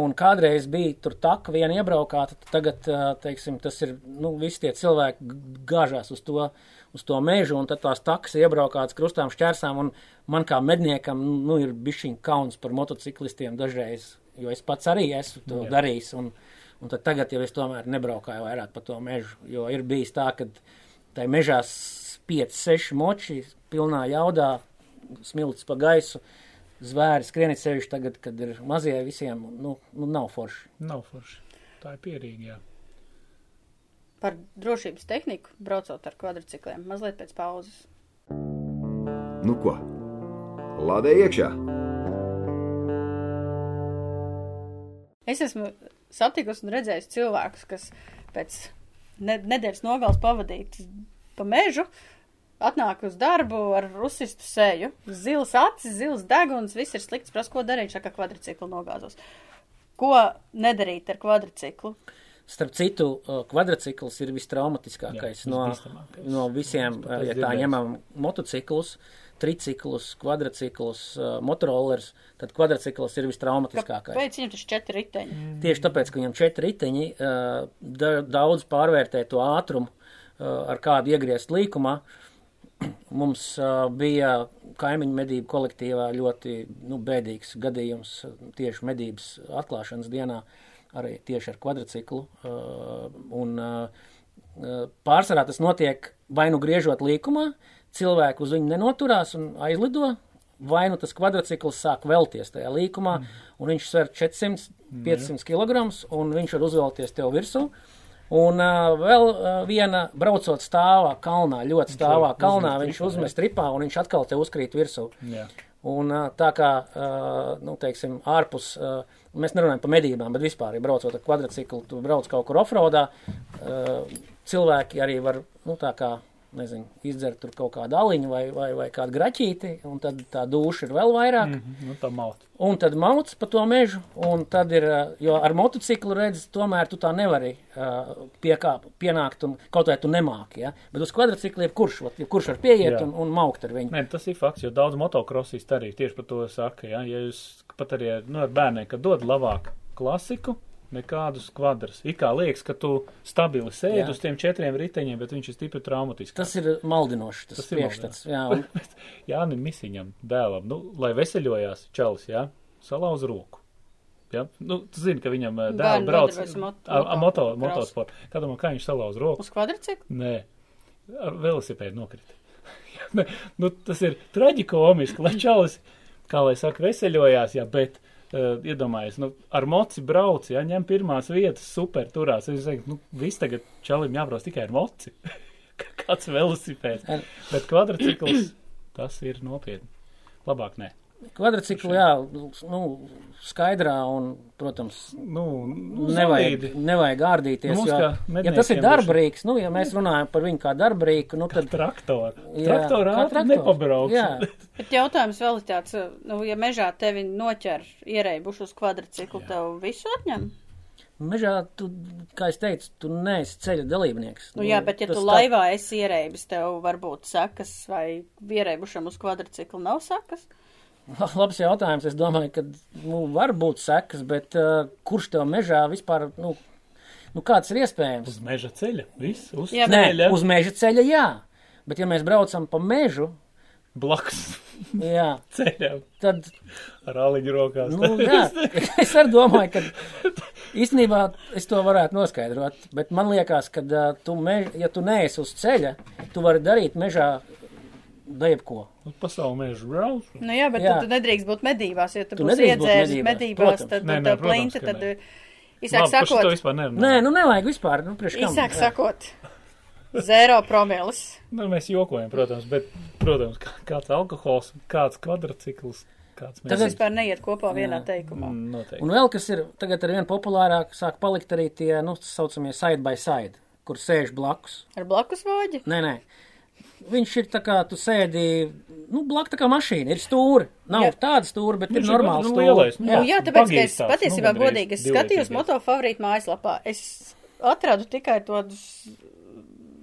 un kādreiz bija tur taka viena iebraukāta, tagad, uh, teiksim, tas ir, nu, visi tie cilvēki gāžās uz to, uz to mežu, un tad tās takas ir iebraukātas krustām šķērsām, un man kā medniekam, nu, ir bišķiņ kauns par motociklistiem dažreiz, jo es pats arī esmu to Jā. darījis, un, un tad tagad jau es tomēr nebraukāju vairāk pa to mežu, jo ir bijis tā, ka tai mežā 5-6 moči pilnā jaudā smilts pa gaisu, zvēri skrienit sevišķi tagad, kad ir mazie visiem, nu, nu nav forši. Nav forši. Tā ir pierīga, jā. Par drošības tehniku braucot ar kvadrcikliem. Mazliet pēc pauzes. Nu ko? Lādē iekšā! Es esmu satikusi un redzējusi cilvēkus, kas pēc ne nedēļas nogales pavadīt pa mežu, atnāk uz darbu ar rusistu seju, zils acis, zils deguns, viss ir slikts, prasa, ko darīt, šā kā kvadriciklu nogāzos. Ko nedarīt ar kvadriciklu? Starp citu, uh, kvadrcikls ir vistraumatiskākais Jā, no, no visiem, uh, ja tā ņemam motociklus, triciklus, kvadrciklus, uh, motorollerus, tad kvadrcikls ir vistraumatiskākais. Kāpēc viņam tas četri riteņi? Tieši tāpēc, ka viņam četri riteņi uh, da, daudz pārvērtē to ātrumu, uh, ar kādu iegriezt līkumā. mums uh, bija kaimiņu medību kolektīvā ļoti nu, bēdīgs gadījums uh, tieši medības atklāšanas dienā, arī tieši ar kvadrciklu. Uh, un, uh, uh, pārsvarā tas notiek vai nu griežot līkumā, cilvēku uz viņu nenoturās un aizlido, vai nu tas kvadrcikls sāk velties tajā līkumā, mm. un viņš sver 400-500 kg, un viņš var uzvelties tev virsū. Un uh, vēl uh, viena braucot stāvā kalnā, ļoti stāvā Viņš kalnā, uzmest viņš tripā, uzmest tripā un viņš atkal te uzkrīt virsū. Jā. Un uh, tā kā, uh, nu, teiksim, ārpus, uh, mēs nerunājam par medībām, bet vispār, ja braucot ar kvadrciklu, tu brauc kaut kur offroadā, uh, cilvēki arī var, nu, tā kā, nezinu, izdzert tur kaut kādu aliņu vai, vai, vai kādu graķīti, un tad tā dūša ir vēl vairāk. Mm. Mhm, Nu, tā maut. Un tad mauc pa to mežu, un tad ir, uh, jo ar motociklu redz, tomēr tu tā nevari uh, piekāp, pienākt, un kaut vai tu nemāki, ja? bet uz kvadrciklu jebkurš, vat, jebkurš var pieiet Jā. un, un maukt ar viņu. Nē, tas ir fakts, jo daudz motokrosīs arī tieši par to saka. Ja, ja jūs pat arī ar, nu, ar bērniem, kad dod labāk klasiku, nekādus kvadrus. It kā liekas, ka tu stabili sēdi Jā. uz tiem četriem riteņiem, bet viņš ir stipri traumatisks. Tas ir maldinoši, tas, Tas ir priekšstats. Jā, un, Jānim Misiņam, dēlam, nu, lai veseļojās čalis, jā, salauz roku. Ja? Nu, tu zini, ka viņam eh, dēls brauc ar ar moto, motosportu. Kā domā, kā viņš salauz roku? Uz kvadrciklu? Nē, ar velosipēdu nokrita. Nu, tas ir traģikomiski, lai čalis, kā lai saka, veseļojās, jā, bet uh, iedomājies, nu, ar moci brauc, jā, ņem pirmās vietas, super turās. Es teiktu, nu, viss tagad čalim jābrauc tikai ar moci. Kāds velosipēds. Bet kvadrcikls, tas ir nopietni. Labāk nē. Kvadrciklu, jā, nu, skaidrā un, protams, Nu, nu nevajag, nevajag ārdīties. Mums Jo, kā ja tas ir darbrīks, nu, ja mēs runājam par viņu kā darbrīku, nu, tad. Traktor. Jā, Traktorā kā ātri traktors. nepabrauks. Jā, Bet jautājums vēl ir tāds, nu, ja mežā tevi noķer ierēbuši uz kvadrciklu, tev visu atņem? mežā, tu, kā es teicu, tu neesi ceļa dalībnieks. Nu, jā, bet ja tu tā- laivā esi ierēbis, tev varbūt sakas vai ierēbušam uz kvadrciklu nav sakas? Labs jautājums. Es domāju, ka nu, var būt sekas, bet uh, kurš tev mežā vispār, nu, nu kāds ir iespējams? Uz meža ceļa. Viss uz Jā, Nē, ceļa. uz meža ceļa jā. Bet ja mēs braucam pa mežu, Blakus jā, ceļam. tad, Ar aliņu rokās. nu, jā, es arī domāju, ka īstenībā es to varētu noskaidrot, bet man liekas, ka uh, tu, mež, ja tu neesi uz ceļa, tu vari darīt mežā debko. Uz pasauli mežu brauc. Nu jā, bet Jā. tu, tu nedrīkst būt medībās, ja tu, Tu būsi iedzēris medībās, protams. tad Nē, nē, plinta, tad īsāk šito sakot, vispār nerunājam. Nē, nu nevajag vispār, nu, priekš kam. īsāk Jā. sakot, zero promilis. Nu, mēs jokojam, protams, bet, protams, kā- kāds alkohols, kāds kvadrcikls, kāds Tas mēs Tagad- vispār neiet kopā vienā teikumā. Mm, Noteikti. Un vēl kas ir tagad ar vien populārāk, sāk palikt arī tie, nu, tā saucamie side by side, kur sēž blakus. Ar blakus voģi? Nē, nē. Viņš ir tā kā tu sēdi, nu, blakus tā kā mašīna, ir stūri. Nav Jā. tāda stūra, bet Viņš ir normāls nu, stūri. lielais, nu, Jā, jā tāpēc, ka es tāds, patiesībā nu, godīgi es skatījos moto favorītu mājaslapā. Es atradu tikai tādus,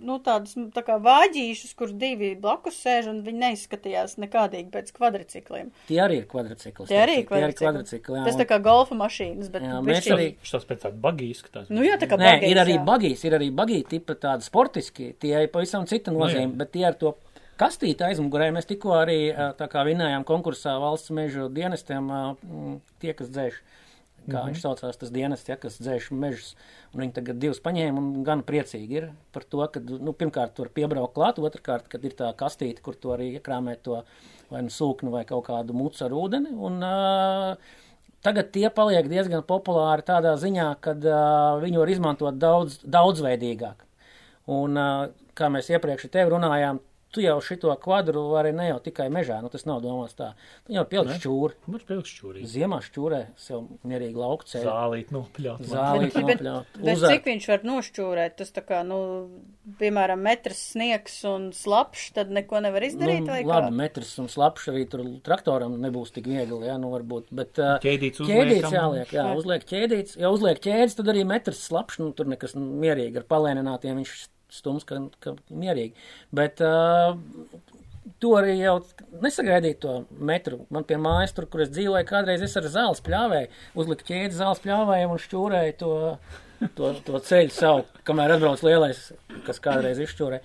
nu, tādus, nu, tā kā vāģīšus, kur divi blakus sēž, un viņi neizskatījās nekādīgi pēc kvadricikliem. Tie arī ir kvadrcikli. Tie arī ir Tie arī kvadricikli. kvadricikli. jā, Tas tā kā golfa mašīnas, bet Jā, mēs arī- tas pēc tāda bagī izskatās. Nu jā, tā kā Nē, bagīts, ir arī bagīs, ir arī bagī tipa tādi sportiski, tie ir pavisam cita nozīme, jā. bet tie ar to kastīti aizmugurē mēs tikko arī tā kā vinējām konkursā valsts mežu dienestiem, tie, kas dzēš, kā Mhm. viņš saucās, tas dienests, ja, kas dzēš mežus, viņi tagad divus paņēma un gan priecīgi ir par to, ka, nu, pirmkārt, tur piebraukt klāt, otrkārt, kad ir tā kastīte, kur tu arī iekrāmē to vai nu sūknu vai kaut kādu mucu ar ūdeni, un uh, Tagad tie paliek diezgan populāri tādā ziņā, ka uh, viņi var izmantot daudz, daudzveidīgāk. Un, uh, kā mēs iepriekš ar tevi runājām, tu jau šito kvadru vari ne jau tikai mežā, nu tas nav domāts tā. Tu jau pieliks šķūri, Mums pilks šķūrī. ziemā šķūrē, sev mierīgi lauku ceļu, Zālīt, nu, pļaut. zālīt Bet, bet, nopļaut, bet uzērt. cik viņš var nošķūrēt? Tas tā kā, nu, piemēram, metrs sniegs un slapšs, tad neko nevar izdarīt, Nu, vai labi, kā? metrs un slapš arī tur traktoram nebūs tik viegli, jā, nu varbūt, bet uh, Ķēdīts ķēdīts uzliekam. jāliek, jā, Jā. uzliek ķēdīts, ja uzliek ķēdīts, tad arī metrs slapš, nu tur nekas nu, mierīgi ar palēninātiem viņš stums, ka, ka mierīgi, bet uh, to arī jau nesagaidīt to metru. Man pie mājas tur, kur es dzīvoju, kādreiz es ar zāles pļāvēju, uzliku ķēdi zāles pļāvējiem un šķūrēju to, to, to ceļu savu, kamēr atbrauc lielais, kas kādreiz izšķūrē.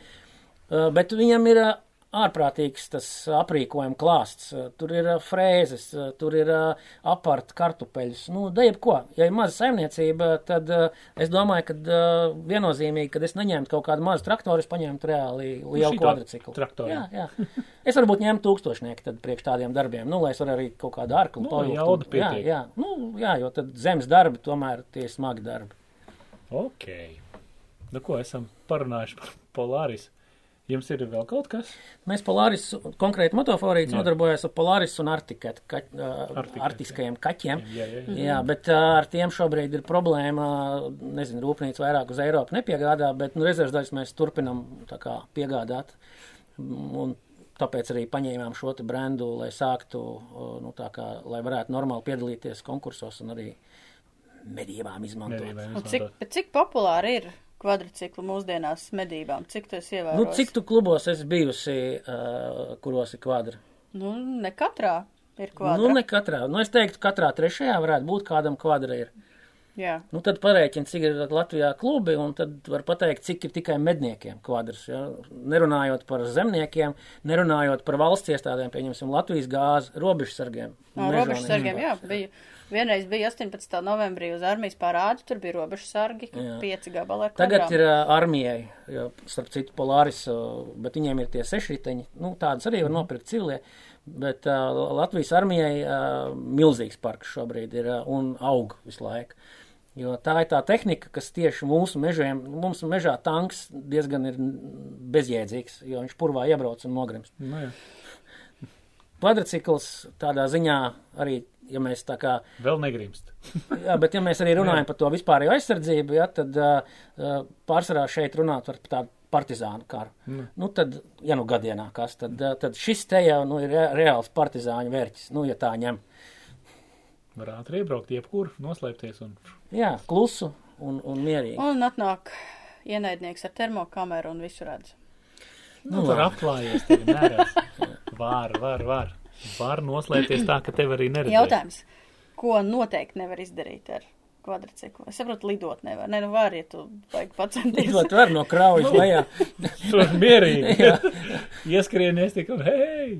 Uh, bet viņam ir uh, ārprātīgs tas aprīkojuma klāsts. Tur ir uh, frēzes, uh, tur ir uh, apart kartupeļus. Nu, da jebko. Ja ir maza saimniecība, tad es domāju, ka viennozīmīgi, kad es neņemtu kaut kādu mazu traktoru, es paņemtu reāli lielu šitā kvadrciklu. traktoru. Jā, jā. Es varbūt ņemtu tūkstošnieku tad priekš tādiem darbiem, nu, lai es varu arī kaut kādu ārklu Nu, pavilkt. jauda Jā, jā. Nu, jā, jo tad zemes darbi tomēr tie smagi darbi. Ok. Nu, ko esam parunājuši par Polāris? Jums ir vēl kaut kas? Mēs Polaris, konkrēti motoforīts, nodarbojamies ar Polaris un Artiket, ka, uh, Artiket, artiskajiem kaķiem. Jā, jā, jā. Jā, bet uh, ar tiem šobrīd ir problēma. Nezinu, rūpnīca vairāk uz Eiropu nepiegādā, bet nu, rezerves daļas mēs turpinam tā kā piegādāt. Un tāpēc arī paņēmām šo te brendu, lai sāktu, uh, nu, tā kā, lai varētu normāli piedalīties konkursos un arī medībām izmantot. Medībām cik, izmantot. bet cik populāri ir kvadricikli mūsdienās medībām? Cik tas ievērojas? Nu, cik tu klubos esi bijusi, uh, kuros ir kvadri? Nu, ne katrā ir kvadra. Nu, ne katrā. Nu, es teiktu, katrā trešajā varētu būt kādam kvadra ir. Jā. Nu, tad parēķina, cik ir Latvijā klubi, un tad var pateikt, cik ir tikai medniekiem kvadrs. Ja? Nerunājot par zemniekiem, nerunājot par valsts iestādēm, pieņemsim Latvijas gāzi, robežsargiem. No robežsargiem, jā, bija. Vienreiz bija 18. novembrī uz armijas parādu, tur bija robežsargi, Jā. pieci gabali ar Tagad kvadrām. ir uh, armijai, jo, starp citu, Polaris, uh, bet viņiem ir tie sešriteņi, nu, tādas arī var nopirkt civilie, bet uh, Latvijas armijai uh, milzīgs parks šobrīd ir uh, un aug visu laiku. Jo tā ir tā tehnika, kas tieši mūsu mežiem, mums mežā tanks diezgan ir bezjēdzīgs, jo viņš purvā iebrauc un nogrims. Nu, jā. Kvadrcikls tādā ziņā arī, ja mēs tā kā Vēl negrimst. Jā, bet ja mēs arī runājam par to vispārējo aizsardzību, ja, tad uh, pārsvarā šeit runāt par tādu partizānu karu. Mm. Nu, tad, ja nu gadienā kas, tad, uh, tad šis te jau nu, ir re reāls partizāņu vērķis, nu, ja tā ņem. Var ātri iebraukt, jebkur, noslēpties un. Jā, klusu un, un mierīgi. Un atnāk ienaidnieks ar termokameru un visu redz. Nu, Nu, var apklājies, tevi neredz. Var, var, var. Var noslēpties tā, ka tev arī neredz. Jautājums, ko noteikti nevar izdarīt ar kvadriciklu? Es saprotu, lidot nevar. Ne, nu var, ja tu vajag pacenties. Izlot var no kraujas lejā. Tur mierīgi. Ieskrienies tik un hei!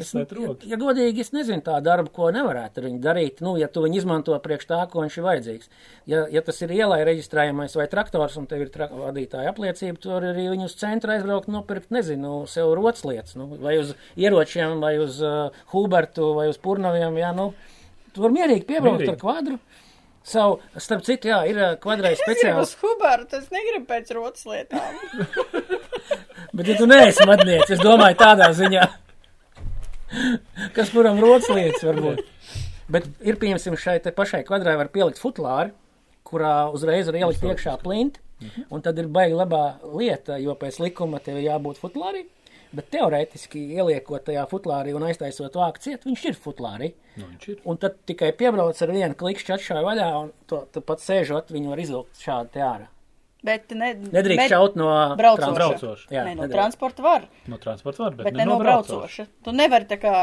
Es, Izslēt ja, roku. ja godīgi, es nezinu tā darbu, ko nevarētu ar viņu darīt. Nu, ja tu viņu izmanto priekš tā, ko viņš ir vajadzīgs. Ja, ja tas ir ielai reģistrējamais vai traktors, un tev ir tra vadītāja apliecība, tu vari arī viņu uz centru aizbraukt, nopirkt, nezinu, sev roclietas, nu, vai uz ieročiem, vai uz uh, Hubertu, vai uz Purnaviem, jā, nu, tu vari mierīgi piebraukt Mierīgi. ar kvadru. Savu, starp citu, jā, ir uh, kvadrais Es gribu speciāls, uz Hubertu, es negribu pēc rotas lietām. bet ja tu neesi mednieks, es domāju tādā ziņā. Kas kuram rodas lietas varbūt. Bet ir, piemēram, šai pašai kvadrai var pielikt futlāri, kurā uzreiz var ielikt iekšā plinti, un tad ir baigi labā lieta, jo pēc likuma tev jābūt futlārī. Bet teorētiski ieliekot tajā futlārī un aiztaisot vāku ciet, viņš ir futlārī. Nu, viņš ir. Un tad tikai piebrauc ar vienu klikšķi atšāju vaļā, un to, to pat sēžot, viņu var izvilkt šādi ārā. Bet ne, Nedrīkst bet- šaut no braucoša. Braucoša. Jā, Nē, no nedrīkst. transporta var, No transporta var, bet, bet ne, ne no braucoša. Tu nevari tā kā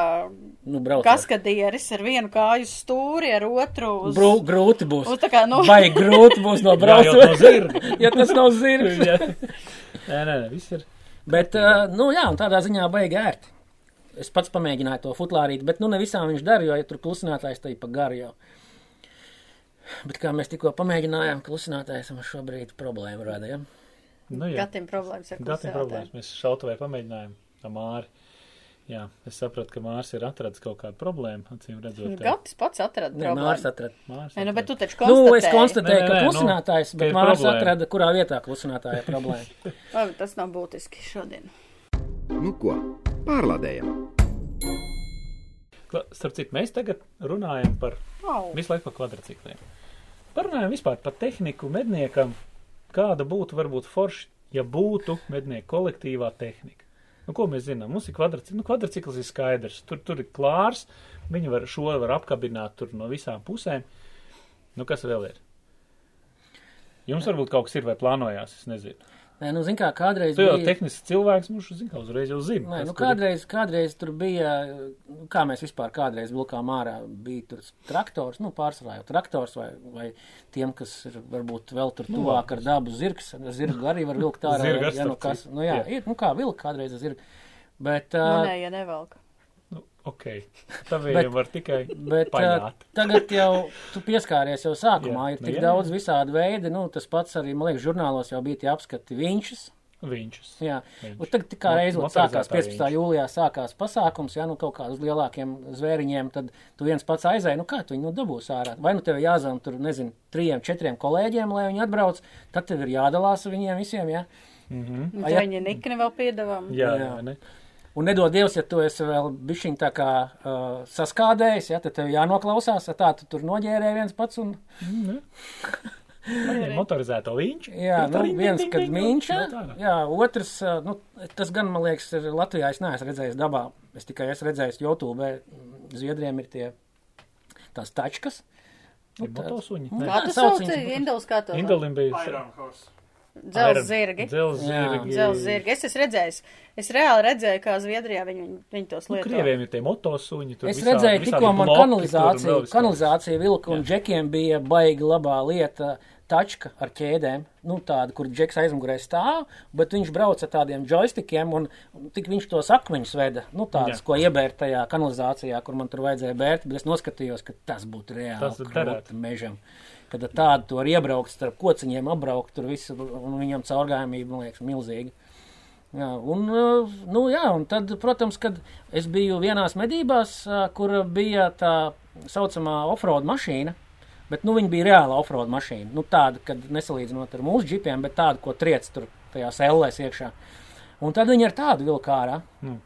Nu, braucoša. kaskadieris ar vienu kāju stūri, ar otru uz... Brū, grūti būs. uz tā kā, nu, Vai grūti būs no Jā, braucoša? no zirga. ja tas nav zirgs. Jā. Nē, nē, nē, viss ir. Bet, uh, nu jā, un tādā ziņā baigi ērti. Es pats pamēģināju to futlārīt, bet nu ne visām viņš dara, jo, ja tur klusinātājs, tad pa garu jau. Bet kā mēs tikko pamēģinājām, klusinātājs mums šobrīd problēma rada, ja? Nu, jā. Gatim problēmas ar Gatim klusētājiem. problēmas. Mēs šautavē pamēģinājām ar Māri. Jā, es sapratu, ka Mārs ir atradis kaut kādu problēmu, acīm redzot. tā. Gatis pats atrada Nē, Mārs problēmu. atrada. Mārs Nē, nu, bet tu atrada. taču Nu, es konstatēji. konstatēju, Nē, ka nē, nē, klusinātājs, nu, ka bet ir Mārs problēma. atrada, kurā vietā klusinātāja problēma. Labi, tas nav būtiski šodien. Nu ko, pārlādējam! Starp citu, mēs tagad runājam par Au. visu laiku par kvadrcikliem. Parunājam vispār par tehniku medniekam, kāda būtu varbūt forši, ja būtu mednieku kolektīvā tehnika. Nu, ko mēs zinām? Mums ir kvadrcikls, nu, kvadrcikls ir skaidrs. Tur, tur ir klārs, viņi var šo var apkabināt tur no visām pusēm. Nu, kas vēl ir? Jums varbūt kaut kas ir vai plānojās, es nezinu. Nē, nu, zin kā, kādreiz Tu jau bija... tehnisks cilvēks, mums zina, kā uzreiz jau zina. Nē, nu kādreiz, kādreiz tur bija, nu, kā mēs vispār kādreiz vilkām ārā, bija tur traktors, nu pārsvarā jau traktors vai, vai tiem, kas ir varbūt vēl tur Nu, tuvāk ar dabu zirgs, zirgu arī var vilkt ārā. Zirgu ar ja, nu, kas, nu jā, jā. ir, nu kā vilk kādreiz ar zirgu. Bet, uh, Manējie nevelk. Ok. Tavējiem var tikai Bet uh, tagad jau tu pieskāries jau sākumā, Jā, ir nu tik jā, daudz visādi veidi, nu tas pats arī, man liekas, žurnālos jau bija tie apskati viņšas. Viņš. Jā, Viņš. un tagad Mo- reizot motorizētā sākās 15. viņš. jūlijā sākās pasākums, ja nu kaut kādus lielākiem zvēriņiem, tad tu viens pats aizēji, nu kā tu viņu nu dabūs ārā. Vai nu tev jāzvan tur, nezinu, trījiem, četriem kolēģiem, lai viņi atbrauc, tad tev ir jādalās ar viņiem visiem, jā. Mhm. Un ja- viņi nikni vēl piedavām. Jā, Jā. jā. Ne? Un nedod Dievs, ja tu esi vēl bišķiņ tā kā uh, saskādējis, ja, tad tev jānoklausās, ja tā tu tur noģērē viens pats un, Paņem motorizēto viņš. jā, nu, viens, kad mīņš, Jā, jā, otrs, uh, nu, tas gan, man liekas, ir Latvijā, es neesmu redzējis dabā, es tikai esmu redzējis YouTube, mm, Zviedriem ir tie, tās tačkas. Nu, Nē. Kā Jā, tu sauc Indels kā to? Indolim bija Iron Horse. Dzelzirgi. Dzelzirgi. Dzelzirgi. Es esmu redzējis. Es reāli redzēju, kā Zviedrijā viņi, viņi, viņi tos Nu, lieto. krieviem ir tie motosuņi. tur Es visādi- redzēju, tikko man kanalizācija, kanalizācija vilka un džekiem bija baigi labā lieta tačka ar ķēdēm. Nu, tāda, kur džeks aizmugurē stāv, bet viņš brauc ar tādiem joystikiem un, tik viņš tos akmeņus veda. Nu, tādas, ko iebērt tajā kanalizācijā, kur man tur vajadzēja bērt, bet es noskatījos, ka tas būtu reāli. Tas krūti mežam. Kad tādu to var iebraukt starp kociņiem, apbraukt tur visu, un viņam caurgājumība, man liekas, milzīga. Jā, un, nu, jā, un tad, protams, kad es biju vienās medībās, kur bija tā saucamā offroad mašīna, bet nu, viņa bija reāla offroad mašīna. Nu, tāda, kad nesalīdzinot ar mūsu džipiem, bet tāda, ko triec tur tajās ellēs iekšā. Un tad viņi ar tādu vilkārā. Mm.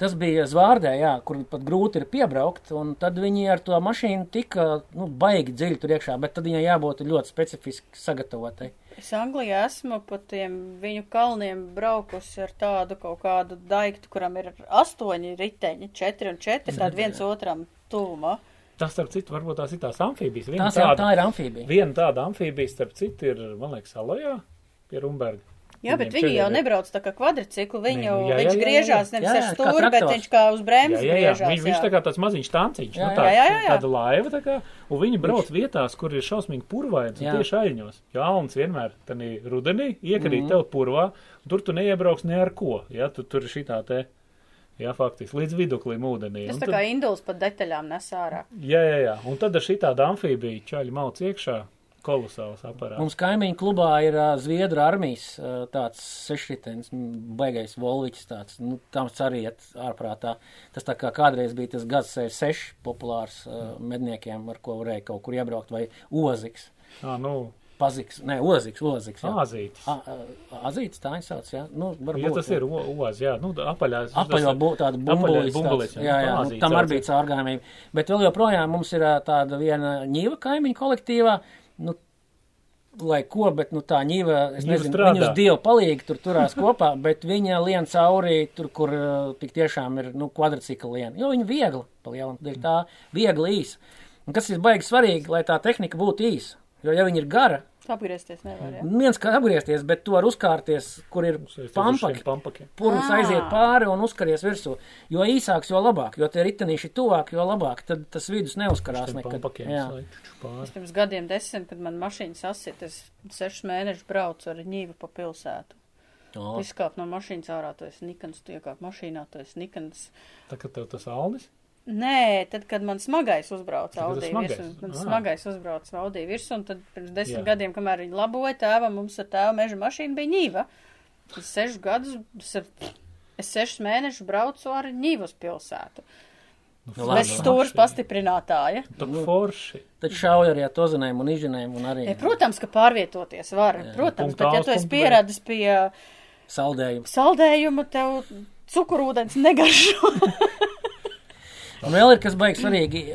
Tas bija zvārdē, jā, kur pat grūti ir piebraukt, un tad viņi ar to mašīnu tika, nu, baigi dziļi tur iekšā, bet tad viņai jābūt ļoti specifiski sagatavotai. Es Anglijā esmu pa tiem viņu kalniem braukusi ar tādu kaut kādu daiktu, kuram ir astoņi riteņi, četri un četri, tādi viens otram tuvumā. Tas, starp citu, varbūt tās ir tās amfībijas. Viena Tās jau tāda, tā ir amfībija. viena tāda amfībija, starp citu, ir, man liekas, Alojā pie Rumberga. Jā, bet viņi jau nebrauc tā kā kvadriciklu, viņi jau, Jā, jā, viņš jā, jā, griežās jā. nevis Jā, ar jā, stūri, bet viņš kā uz Jā, jā, jā. griežās. Viņš, viņš tā kā tāds maziņš tanciņš, Jā, nu, jā. tā, Jā, jā, jā. tāda laiva, tā kā, un viņi brauc vietās, kur ir šausmīgi purvains, un Jā. tieši aļņos. Jauns vienmēr, tad rudenī iekrīt Mhm. tev purvā, un tur tu neiebrauks ne ar ko, ja, tu tur ir šitā te, jā, faktiski, līdz viduklim ūdenī. Tas tā tad- kā induls pa detaļām nes ārā. Jā, jā, jā, un tad ar šitādu amfībiju čaļi mauc iekšā, kolosāls aparāts. Mums kaimiņu klubā ir uh, Zviedru armijas uh, tāds sešritens, m, baigais volviķis tāds, nu, tam arī iet ārprātā. Tas tā kā kādreiz bija tas gads 6 populārs uh, medniekiem, ar ko varēja kaut kur iebraukt, vai oziks, Ā, nu, paziks, ne, oziks, oziks. jā. āzītis. A- a- Azīts tā viņš sauc, jā. Nu, Ja varbūt, tas ir o- oz, jā, nu, apaļās. Apaļo bu, tādu bumbulis. bumbulis, tāds, jā, jā, nu, tam arī bija caurgājumība. Bet vēl joprojām mums ir tāda viena ņīva kaimiņu kolektīvā, nu, lai ko, bet, nu, tā ņīva, es Ņiva nezinu, strādā. viņus dievu palīgi tur turās kopā, bet viņa lien cauri tur, kur ā, tik tiešām ir, nu, kvadricikla lien, jo viņa viegla, palielam, dēļ tā viegli īsa. Un kas ir baigi svarīgi, lai tā tehnika būtu īsa, jo ja viņa ir gara, Apgriezties nevar, jā. viens kā apgriezties, bet tu vari uzkārties, kur ir pampaki, pampaki. Purvs Ā. aiziet pāri un uzkaries virsū. Jo īsāks, jo labāk, jo tie ritenīši tuvāk, jo labāk, tad tas vidus neuzkarās nekad. Jā. Es pirms gadiem desmit, kad man mašīna sasit, es sešus mēnešus braucu ar ņīvu pa pilsētu. O, Izkāp no mašīnas ārā, tu esi nikans, tu iekāp mašīnā, tu esi nikans. Tā kā tev tas alnis? Nē, tad, kad man smagais uzbrauca Tad, smagais? virsū, man Ā. smagais uzbrauca Audī virsū, un tad pirms desmit Jā. gadiem, kamēr viņi laboja tēvam, mums ar tēvu meža mašīnu bija ņīva. Es sešus gadus, es, ar- es sešus mēnešus braucu ar ņīvas pilsētu. nu, Bez labi. stūras pastiprinātāja. Tu forši. Tad šauja arī ar tozinēm un izžinēm un arī E, protams, ka pārvietoties var. Protams, Punktā bet ja tu esi pieradis pie saldējums. saldējuma, tev cukurūdens negaršo. Un vēl ir kas baigs svarīgi,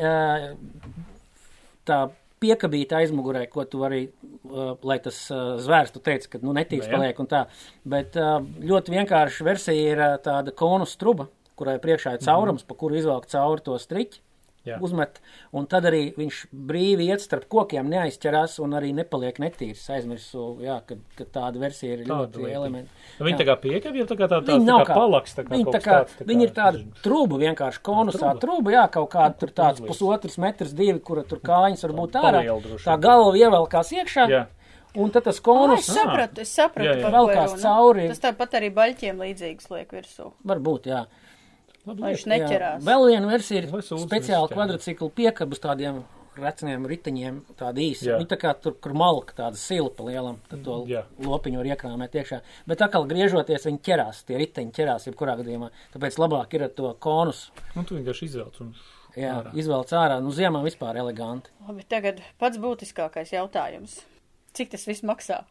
tā piekabīta aizmugurē, ko tu vari, ā, lai tas ā, zvērs, tu teici, ka, nu, netīvs Jā, jā. paliek un tā. Bet ā, ļoti vienkārši versija ir tāda konus truba, kurai priekšā ir caurums, pa kuru izvelk cauri to striķi. Jā. uzmet, un tad arī viņš brīvi iet starp kokiem, neaizķerās un arī nepaliek netīrs. Aizmirsu, jā, ka, ka tāda versija ir ļoti elementa. Viņi Jā. tā kā piekabja, tā kā tā, tā, Viņi tā kā palaks, tā kā viņi, kaut tā kā, tāds. tā viņi kā- ir tāda truba, vienkārši konusā Truba. truba, jā, kaut kāda tur tāds pusotrs metrs divi, kura tur kājas var būt Tā ārā. Tā galva ievelkās iekšā. Jā. Un tad tas konus es sapratu, es sapratu, Jā, jā. par Vēl ko ir cauri. Tas tāpat arī baļķiem līdzīgs liek virsū. varbūt, jā. Lai viņš neķerās. Jā. Vēl viena versija ir viss kvadrcikla piekabas tādiem recniem riteņiem, tāda īsa. Viņa tā kā tur, kur malka tāda silpa lielam, tad to Jā. lopiņu var iekrāmēt iekšā. Bet atkal griežoties, viņi ķerās, tie riteņi ķerās jebkurā gadījumā. Tāpēc labāk ir ar to konus. Nu, tu vienkārši izvelc un Jā, Ārā. izvēlēt ārā. Nu, ziemā vispār eleganti. Labi, tagad pats būtiskākais jautājums. Cik tas viss maksā?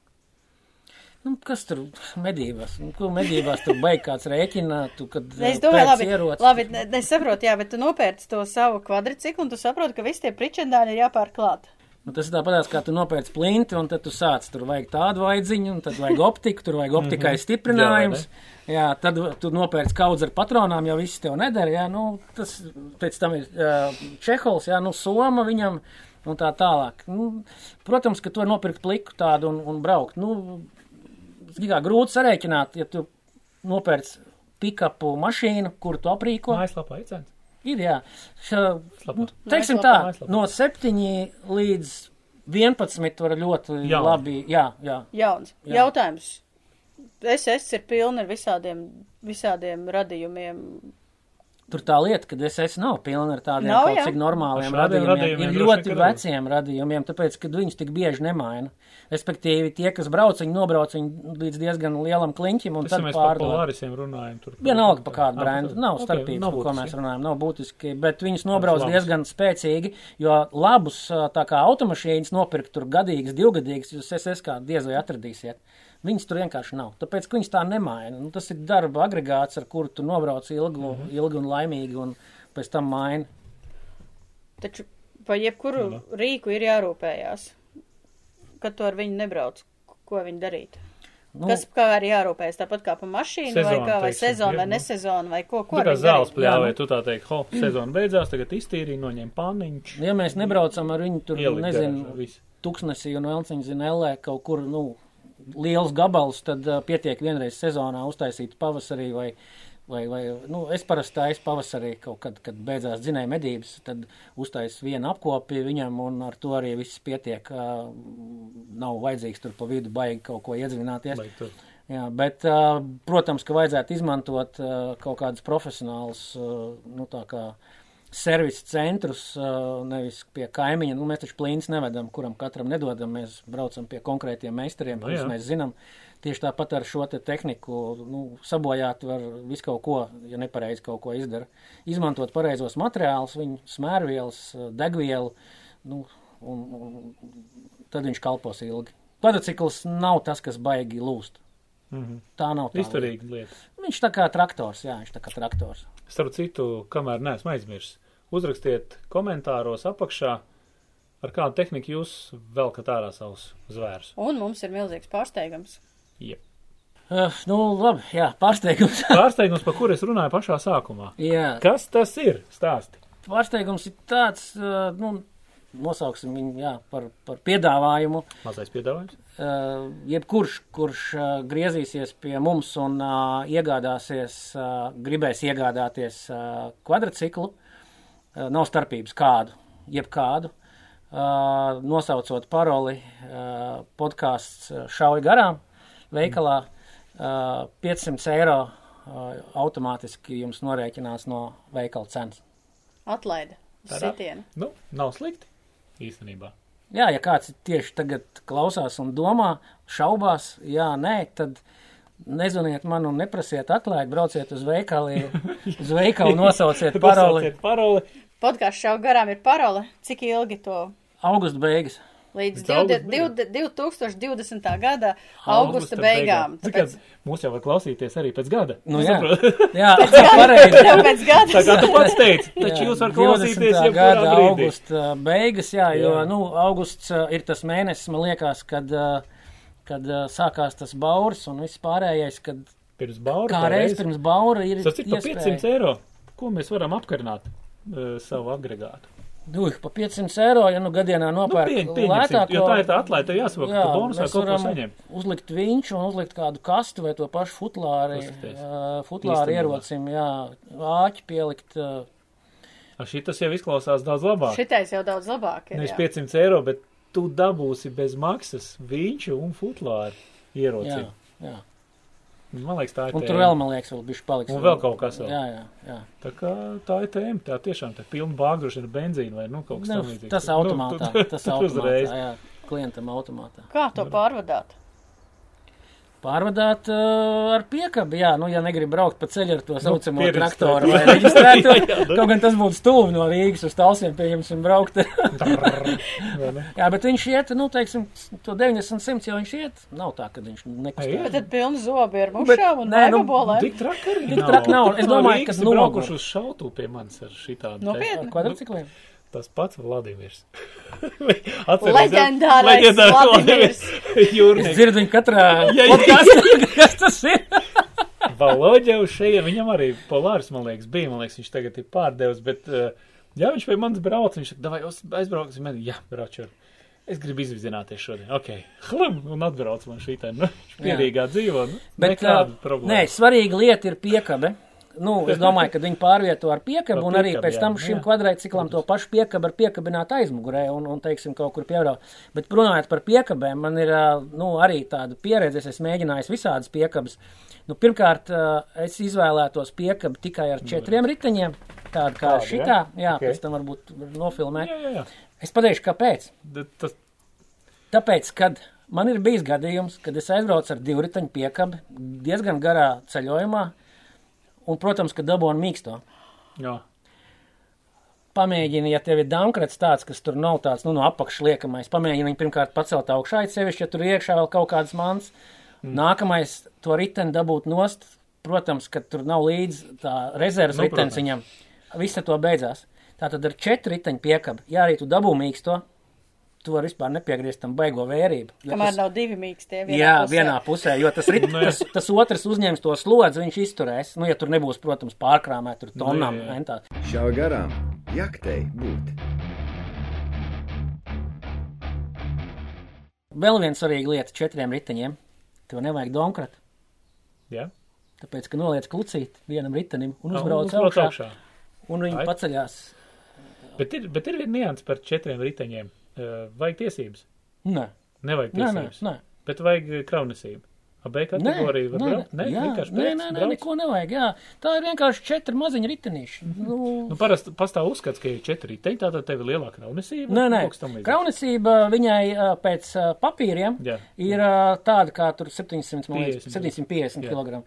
Nu, kas tur medībās? Nu, ko medībās tur baig kāds rēķināt? Tu, kad Es eh, domāju, labi, ieroci- labi ne- es saprotu, jā, bet tu nopērci to savu kvadriciklu un tu saproti, ka visi tie pričendāni ir jāpērk klāt. Nu, tas ir tāpat, kā tu nopērci plinti, un tad tu sāc tur vajag tādu vaidziņu, un tad vajag optiku, tur vajag optikai stiprinājums. Jā, tad tu nopērci kaudz ar patronām, jau viss tev nedara. Jā, nu, tas pēc tam ir uh, Čehovs, jā, nu, Soma viņam. Un tā tālāk. Nu, protams, ka to nopirkt pliku tādu un, un braukt. Nu, kā grūti sarēķināt, ja tu nopērci pikapu mašīnu, kuru tu aprīko. mājaslapā iecens. Ir, jā. Slapā. nu, teiksim tā, mājaslapā. no 7 līdz 11 var ļoti Jauni. labi, jā, jā. Jauns. Jā. Jautājums. SS ir pilna ar visādiem, visādiem radījumiem. Tur tā lieta, ka SS nav pilna ar tādiem Nav, kaut jā. cik normāliem radījumiem. radījumiem Ir ļoti veciem radījumiem, tāpēc, ka viņus tik bieži nemaina. Respektīvi, tie, kas brauc, viņi nobrauc viņu līdz diezgan lielam kliņķim un Tas, ja tad mēs par pārdod. polārisiem runājam, tur. Vienalga par kādu Ah, brendu. Nav ok, starpības, nav par ko būtiski. mēs runājam. Nav būtiski, bet viņus nobrauc diezgan spēcīgi, jo labus tā kā automašīnas nopirkt tur gadīgas, divgadīgas, jūs SS kā diez vai atradīsiet. Viņas tur vienkārši nav. Tāpēc, ka viņas tā nemaina. Nu, tas ir darba agregāts, ar kuru tu nobrauc ilgu, mm -hmm. ilgu un laimīgi un pēc tam maini. Taču par jebkuru rīku ir jārūpējās. Kad tu ar viņu nebrauc, ko viņi darīt? Nu, Kas kā arī jārūpējas? Tāpat kā par mašīnu, vai Sezonu, kā, vai teiksim, sezonu, vai jā, nu. nesezonu, vai ko, ko Tā kā zāles pļāvē, Jā, nu. tu tā teikt, ho, sezona beidzās, tagad iztīrīja, noņem paniņš. ja mēs nebraucam ar viņu tur, ielikt nezinu, viss. tuksnesī un Elciņa zinēlē kaut kur, nu, liels gabals, tad uh, pietiek vienreiz sezonā uztaisīt pavasarī vai, vai, vai nu, es parasti taisu pavasarī kaut kad, kad beidzās dzinēja medības, tad uztais vienu apkopi viņam un ar to arī viss pietiek. Uh, nav vajadzīgs tur pa vidu baigi kaut ko iedzināties. Jā, bet, uh, protams, ka vajadzētu izmantot uh, kaut kādus profesionālus, uh, nu, tā kā servisa centrus, nevis pie kaimiņa. Nu, mēs taču plīns nevedam, kuram katram nedodam. Mēs braucam pie konkrētiem meistariem, Nu, kurus jā. mēs zinām. Tieši tāpat ar šo te tehniku nu, sabojāt var visu kaut ko, ja nepareizi kaut ko izdara. Izmantot pareizos materiālus, viņu smērvielas, degvielu, nu, un, un tad viņš kalpos ilgi. Kvadrcikls nav tas, kas baigi lūst. Mhm. Tā nav tā. lieta. Izturīga lieta. Viņš tā kā traktors, jā, viņš tā kā traktors. Starp citu, kamēr neesmu aizmirsis, uzrakstiet komentāros apakšā, ar kādu tehniku jūs velkat ārā savus zvērus. Un mums ir milzīgs pārsteigums. Jep. Uh, nu, labi, jā, pārsteigums. Pārsteigums, par kur es runāju pašā sākumā. jā, Kas tas ir? Stāsti. pārsteigums ir tāds, uh, nu, nosauksim viņu, jā, par, par piedāvājumu. Mazais piedāvājums. Uh, jebkurš, kurš uh, griezīsies pie mums un uh, iegādāsies, uh, gribēs iegādāties uh, kvadrciklu, uh, nav starpības kādu, jebkādu. Uh, nosaucot paroli, uh, podkāsts uh, šauj garām veikalā, uh, 500 eiro uh, automātiski jums norēķinās no veikala cenas. Atlaide. Tādā. Sitiena. Nu, nav slikti. Īstenībā. Jā, ja kāds tieši tagad klausās un domā, šaubās, jā, nē, tad nezvaniet man un neprasiet atlaidi, brauciet uz veikali, uz veikalu, nosauciet paroli Nosauciet paroli. Podkāsts šau garām ir parole. Cik ilgi to? augusta beigas. Līdz Līdz augusta 20, 2020. gada augusta beigām. Tāpēc... Tāpēc, Mūs jau var klausīties arī pēc gada. Nu, jā, jā pareizi. tāpēc gada. Tā kā tu pats teici, taču Jā, jūs varat klausīties 20. jau gada brīdī. augusta beigas, jā, jo, Jā. nu, augusts uh, ir tas mēnesis, man liekas, kad, uh, kad uh, sākās tas bauris un viss pārējais, kad Pirms baura. kā reiz pirms baura ir Tas ir pa iespēja. 500 eiro. Ko mēs varam apkarināt uh, savu agregātu? Nu, pa 500 eiro, ja nu gadienā Nu, nopērk pieņ, pieņemsim, lētāko. jo tā ir tā atlaide, tev jāsaprot, ka Jā, tu bonusā kaut ko saņem. uzlikt viņš un uzlikt kādu kastu vai to pašu futlāri, Paskaties. uh, futlāri Īstenībā. ierocim, jā, āķi pielikt. Uh, Šitas jau izklausās daudz labāk. Šitais jau daudz labāk ir. Nevis jā. 500 eiro, bet tu dabūsi bez maksas viņu un futlāru Jā, ierocību. jā. Man liekas, tā ir Un tēma. tur vēl, man liekas, vēl bišķi paliks. Un vēl kaut kas vēl. Jā, jā, jā. Tā kā tā ir tēma, tā tiešām tā pilna bāgdroši ar benzīnu vai nu kaut kas Nu, tam līdzīgs. tas automātā, Nu, tas tur automātā, uzreiz. jā, klientam automātā. Kā to pārvadāt? Pārvadāt uh, ar piekabi, jā, nu, ja negrib braukt pa ceļu ar to saucamo pieredzēt. traktoru vai reģistrētu, nu. kaut gan tas būtu stūvi no Rīgas uz Talsiem, pieņemsim, braukt. Jā, bet viņš iet, nu, teiksim, to 90, 100 jau viņš iet, nav tā, ka viņš Ei, nekustē. Bet tad pilni zobi ar mušām un nē, nu. Tik traki arī Tik traki nav. Es domāju, ka nogu. braukuši uz šautu pie manis ar šitādu. Nopietni? Kvadricikliem? Tas pats Vladimirs. Leģendārais Vladimirs. Es Jūrnieks. dzirdu viņu katrā Jā, jā. podkastā, kas tas ir. Valoģa uz šeit, viņam arī polārs, man liekas, bija, man liekas, viņš tagad ir pārdevis, bet, uh, jā, viņš pie manis brauc, viņš saka, davai, aizbrauksim, man, jā, brauču. Es gribu izvizināties šodien, ok, hlam, un atbrauc man šī tā, nu, pierīgā dzīvo, nu, Bet, nekāda problēma. nē, svarīga lieta ir piekabe. Nu, es domāju, ka viņi pārvieto ar piekabu, Ar un arī pēc jā. tam šim Jā. kvadrātciklam to pašu piekabu ar piekabināt aizmugurē un, un teiksim, kaut kur piebraukt. Bet runājot par piekabēm, man ir nu, arī tāda pieredze, es esmu mēģinājis visādas piekabas. Nu, pirmkārt, es izvēlētos piekabu tikai ar četriem riteņiem, tādu kā Tādu, ja? šitā, jā, Ok. pēc tam varbūt nofilmēt. Jā, jā, jā. Es pateikšu, kāpēc. Tas, Tāpēc, kad man ir bijis gadījums, kad es aizbraucu ar divriteņu piekabi diezgan garā ceļojumā, un, protams, ka dabūnu mīksto. jā, Pamēģini, ja tev ir dankrats tāds, kas tur nav tāds, nu, no apakšas liekamais, pamēģini viņu pirmkārt pacelt augšā, it sevišķi, ja tur iekšā vēl kaut kādas mans. Mm. Nākamais, to riteni dabūt nost, protams, ka tur nav līdz tā rezerves Nu, ritenis viņam. Viss ar to beidzās. Tātad ar četru riteņu piekabi, ja arī tu dabū mīksto, tu vari vispār nepiegriezt tam baigo vērību. Kamēr tas- nav divi mīkstie. vienā Jā, pusē. vienā pusē, jo tas, rit, tas, tas otrs uzņems to slodzi, viņš izturēs. Nu, ja tur nebūs, protams, pārkrāmēt tur tonām. Šā garām jaktei būt. Vēl viena svarīga lieta četriem riteņiem. Tev nevajag donkratu. jā. Tāpēc, ka noliec klucīt vienam ritenim un uzbrauc uzbrauc augšā, augšā. un viņi Ai. paceļās. Bet ir, bet ir viena nianses par četriem riteņiem. Uh, vajag tiesības. Nē, Nevajag nē, nē. tiesības. nē. Bet vajag eh, kraunesību. AB kategorija var nē, braukt? Nē, jā, vienkārši nē, nē, nē, neko nevajag. Jā. Tā ir vienkārši četri maziņi ritenīši. Nu, Nu, parasti pastāv uzskats, ka ir četri riteņi, tātad tev ir lielāka kraunesība. Nē, nē, kraunesība viņai ā, pēc papīriem Jā. ir ā, tāda kā tur 700, man liekas, 50. 750 Jā. kg.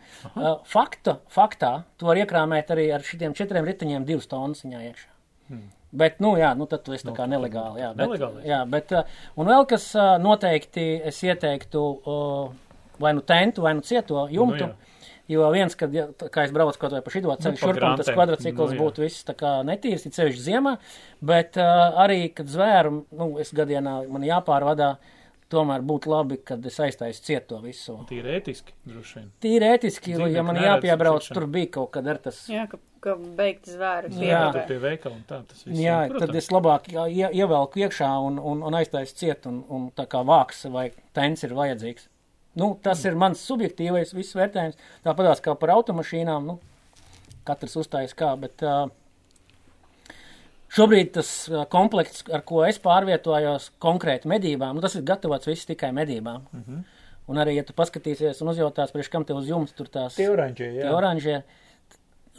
Fakta, faktā, to var iekrāmēt arī ar šitiem četriem riteņiem divas tonnas viņā iekšā. Bet, nu, jā, nu, tad tu esi tā kā nelegāli. Jā, bet. Nelegāli. jā, bet, ā, un vēl kas ā, noteikti es ieteiktu ā, vai nu tentu, vai nu cieto jumtu. Nu, jā. Jo viens, kad, ja, es braucu kaut vai pa šito ceļu, pa šurp, un tas kvadrcikls Nu, būtu viss tā kā netīrs, it sevišķi ziemā, bet uh, arī, kad zvēru, nu, es gadienā man jāpārvadā, tomēr būtu labi, kad es aiztaisu ciet to visu. Tīri ētiski, droši vien. Tīri ētiski, Dzīvnieku ja man jāpiebrauc, ciešanu. tur bija kaut kad ar tas. Jā, ka, ka beigti zvēri. Jā. Jā, tur pie veikala un tā tas viss. Jā, Protams. tad es labāk ie- ievelku iekšā un, un, un aiztaisu ciet, un, un tā kā vāks vai tens ir vajadzīgs. Nu, tas ir mans subjektīvais viss vērtējums. Tāpatās kā par automašīnām, nu, katrs uzstājas kā, bet uh, šobrīd tas uh, komplekts, ar ko es pārvietojos konkrēti medībām, nu, tas ir gatavots viss tikai medībām. Mm -hmm. Un arī, ja tu paskatīsies un uzjautās, priekš kam tev uz jums tur tās Tie oranžie, tie oranžie.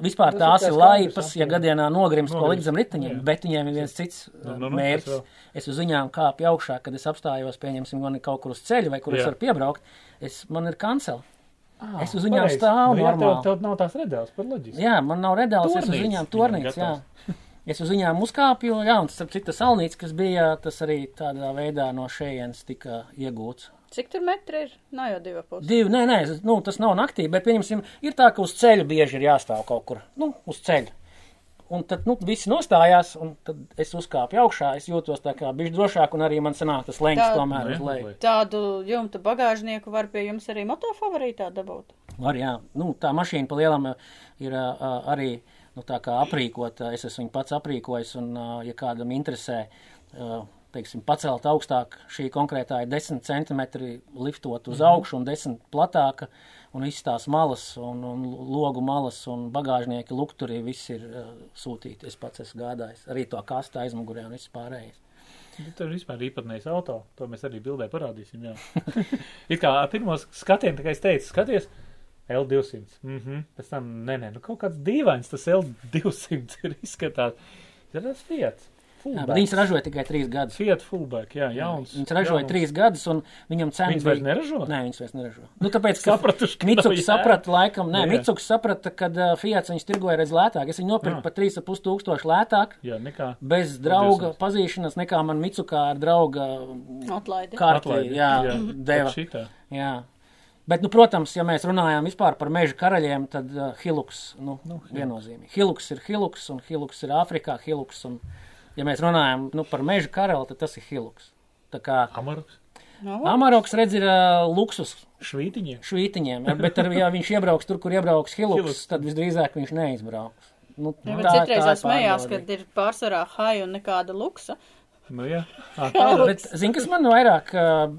Vispār Tas tās ir laipas, ja gadienā nogrims pa Nogrims, līdzam riteņiem, jā. bet viņiem ir viens cits Nu, uh, nu, nu, mērķis. tas vēl. Es uz viņām kāpju augšā, kad es apstājos, pieņemsim, man ir kaut kur uz ceļa, vai kur es Jā. varu piebraukt. Es, man ir kancela. Ah, Es uz viņām pareizi. stāvu nu, jā, tev, tev nav tās redēls par loģisku. Jā, man nav redāls, es uz viņām viņam tornīts, jā. Es uz viņām uzkāpju, jā, un starp citu salnīts, kas bija, tas arī tādā veidā no šejienes tika iegūts. Cik tur metri ir? Nav jau divi pusi. Divi, nē, nē, nu, tas nav naktī, bet, pieņemsim, ir tā, ka uz ceļa bieži ir jāstāv kaut kur, nu, uz ceļa. Un tad, nu, visi nostājās, un tad es uzkāpu augšā, es jūtos tā kā bišķi drošāk, un arī man sanāk tas lēns Tā- tomēr uz leju. Tādu jumta bagāžnieku var pie jums arī motofavorītā dabūt. Var, jā, nu, tā mašīna pa lielam uh, ir uh, uh, arī, nu, tā kā aprīkota, es esmu viņu pats aprīkojis, un, uh, ja kādam interesē, uh, teiksim, pacelt augstāk, šī konkrētā ir 10 centimetri liftot uz augšu un 10 platāka, un viss tās malas, un, un logu malas, un bagāžnieki lukturi, viss ir uh, sūtīti, es pats esmu gādājis, arī to kasta aizmugurē un viss pārējais. Nu, Tur vispār ir īpatnējs auto. To mēs arī bildē parādīsim. Jā. It kā ar pirmo skatienu, tā kā es teicu, skaties, L200. Mhm. Mm Pēc tam, nē, nē, nu kaut kāds dīvains tas L200 ir izskatās. Ir tas Fiat. Jā, bet viņas ražoja tikai trīs gadus. Fiat fullback, jā, jauns. Viņas ražoja jauns. trīs gadus, un viņam cena Viņas vairs neražo? Nē, viņas vairs neražo. Nu, tāpēc, ka Sapratuši, ka jēga. saprata, laikam, nē, jā. Mitsuki saprata, ka uh, Fiats viņas tirgoja redz lētāk. Es viņu nopirku par 3,5 tūkstoši lētāk, Jā, nekā. bez drauga 200. pazīšanas, nekā man Mitsukā ar drauga Atlaidi. kārtī, Atlaidi, jā, jā. deva. Jā. Bet, nu, protams, ja mēs runājam vispār par meža karaļiem, tad uh, Hiluks, nu, nu viennozīmīgi. Hiluks ir Hiluks, un Hiluks ir Āfrikā Hiluks, un, ja mēs runājam, nu, par meža karali, tad tas ir Hiluks. Tā kā Amaruks. Nu, Amaroks redz ir uh, luksus Švītiņiem. švītiņiem, bet, ar, ja viņš iebrauks tur, kur iebrauks Hiluks, Hiluks. tad visdrīzāk viņš neizbrauks. Nu, Jā, bet tā- citreiz tā smējās, kad ir pārsvarā hai un nekāda luksa. Nu, jā. Jā, bet, zini, kas man vairāk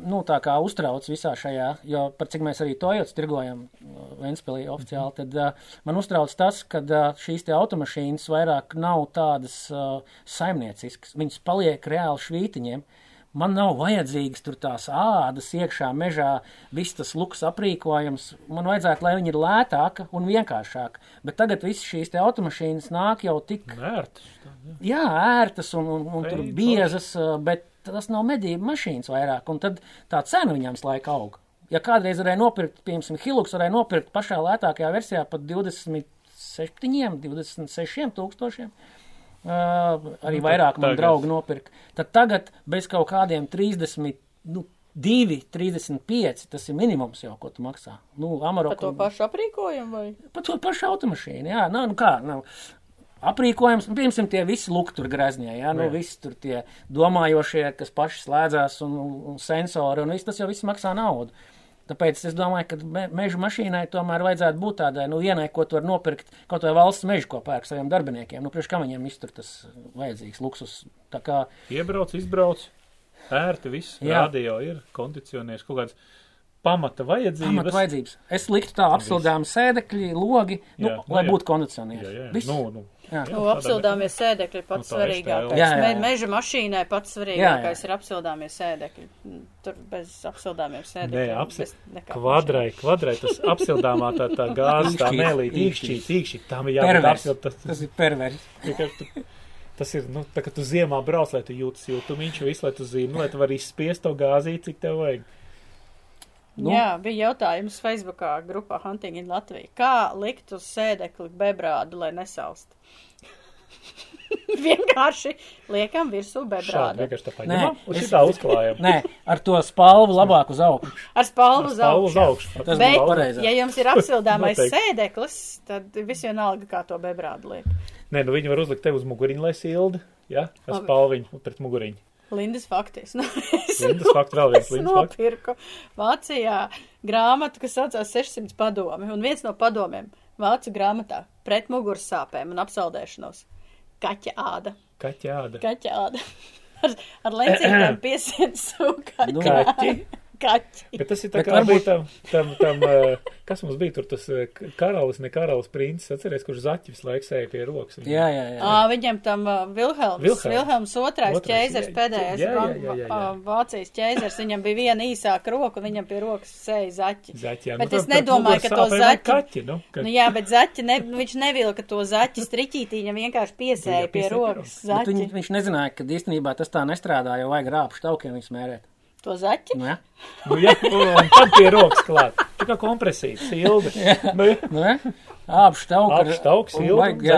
nu, uztrauc visā šajā, jo par cik mēs arī Toyotas tirgojam ā, Ventspilī oficiāli, tad uh, man uztrauc tas, ka uh, šīs te automašīnas vairāk nav tādas uh, saimnieciskas. Viņas paliek reāli švītiņiem. Man nav vajadzīgas tur tās ādas iekšā mežā, viss tas luks aprīkojums. Man vajadzētu, lai viņi ir lētāka un vienkāršāka. Bet tagad visas šīs automašīnas nāk jau tik Nērts. Jā, ērtas un, un, un tur Ei, biezas, uh, bet tas nav medību mašīnas vairāk, un tad tā cena viņām laiku aug. Ja kādreiz varēja nopirkt, piemēram, Hilux varēja nopirkt pašā lētākajā versijā pat 27, 26 tūkstošiem, uh, arī Nu, vairāk man tagad- draugi nopirka, tad tagad bez kaut kādiem 30, nu, 2, 35, tas ir minimums jau, ko tu maksā. Nu, Par Amarok, to pašu aprīkojumu vai? Par to pašu automašīnu, jā, nu, nu kā, nu, aprīkojums, nu, piemēram, tie visi lukti tur greznie, jā, nu, Jā. visi tur tie domājošie, kas paši slēdzās un, un, un sensori, un viss tas jau viss maksā naudu. Tāpēc es domāju, ka me, meža mašīnai tomēr vajadzētu būt tādai, nu, vienai, ko tu vari nopirkt, kaut vai valsts mežu, ko pērk saviem darbiniekiem. Nu, priekš kā viņiem viss tur tas vajadzīgs luksus. Tā kā, Iebrauc, izbrauc. Ērti viss. Radio ir, kondicionieris, kaut kāds pamata vajadzības. pamat vajadzības. Es liktu tā apsildām sēdekļi, logi, nu, Jā, nu lai jā. būtu Jā, kondicionieris. jā. Viss. Nu, nu. Jā. Nu, apsildāmie sēdekļi ir pats Nu, svarīgākais. Jā, jā, jā. Me, meža mašīnai pats Jā, svarīgākais jā. ir apsildāmie sēdekļi. Tur bez apsildāmiem Nē, sēdekļiem. apsi... bez nekā kvadrai, kvadrai, tas apsildāmā tā, tā gāze, tā mēlīt, īkšķīt, īkšķīt, tam ir jābūt Pervers. apsild, tas, Tas ir pervers. Tas ir, nu, tā kā tu ziemā brauc, lai tu jūti siltumiņš, visu, lai tu zini, lai tu vari izspiest to gāzīt, cik tev vajag. Nu. Jā, bija jautājums Facebookā grupā Hunting in Latvija. Kā likt uz sēdekli bebrādu, lai nesalst? Vienkārši liekam virsū Šādi bebrādu. vienkārši tā Nē, es- šitā uzklājam. Nē, ar to spalvu labāk uz augšu. Ar spalvu uz Stāv uz augšu. augšu. Tas Bet, pareizāk. ja jums ir apsildāmais sēdeklis, tad viss vienalga, kā to bebrādu liek. Nē, nu viņi var uzlikt tev uz muguriņu, lai sildi, ja, ar spalviņu pret muguriņu. Lindas faktis. Nu, es Lindas fakti vēl viens es nopirku Vācijā grāmatu, kas saucās 600 padomi, un viens no padomiem Vācu grāmatā pret muguras sāpēm un apsaldēšanos. Kaķa āda. Kaķāda. Kaķa āda. Ar, ar lencītēm piesiens sūkaļi. Nu, Kaķi. Kaķi. Bet tas ir tā kā varbūt- tam, tam, tam uh, kas mums bija tur, tas uh, karalis, ne karalis princis, atceries, kurš zaķi visu laiku sēja pie rokas. Viņam. Jā, jā, jā. Ā, viņam tam Vilhelms, Vilhelms. Vilhelms otrais Otrais, ķēzers jā, pēdējais, jā, jā, jā, jā, jā. Vācijas ķēzers, viņam bija viena īsāka roka, un viņam pie rokas sēja zaķi. Zaķi, jā. Bet nu, es nedomāju, ka to zaķi- Kaķi, nu, ka... Nu, jā, bet zaķi, ne, nu, viņš nevilka to zaķi striķītī, viņam vienkārši piesēja pie rokas zaķi. Viņ, viņš nezināja, ka īstenībā tas tā nestrādā, jo vajag rāpšu taukiem viņus mērēt. To zaķi? Nu, ja? Nu, jā, un tad pie rokas klāt. Tā kā kompresija, silda. Nu, nu, ja? Sildu, vajag, jā,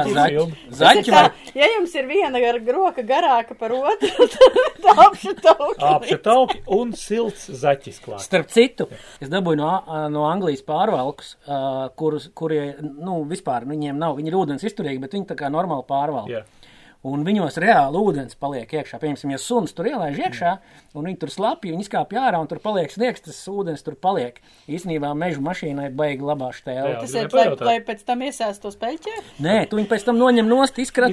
zaķi var. ja jums ir viena gar roka garāka par otru, tad apšu tauki. Āpša tauki un silts zaķis klāt. Starp citu, es dabūju no, no Anglijas pārvalkus, kurus, kurie, nu, vispār viņiem nav, viņi ir ūdens izturīgi, bet viņi tā kā normāli pārvalk. Jā. Un viņos reāli ūdens paliek iekšā. Piemēram, ja suns tur ielaiž iekšā, un viņi tur slapja, viņi izkāpj ārā, un tur paliek sniegs, tas ūdens tur paliek. Īsnībā meža mašīnai baigi labā. Jā. Tas ir, lai, lai pēc tam iesēstos peļķē? Nē, tu viņu pēc tam noņem nost, izkrat.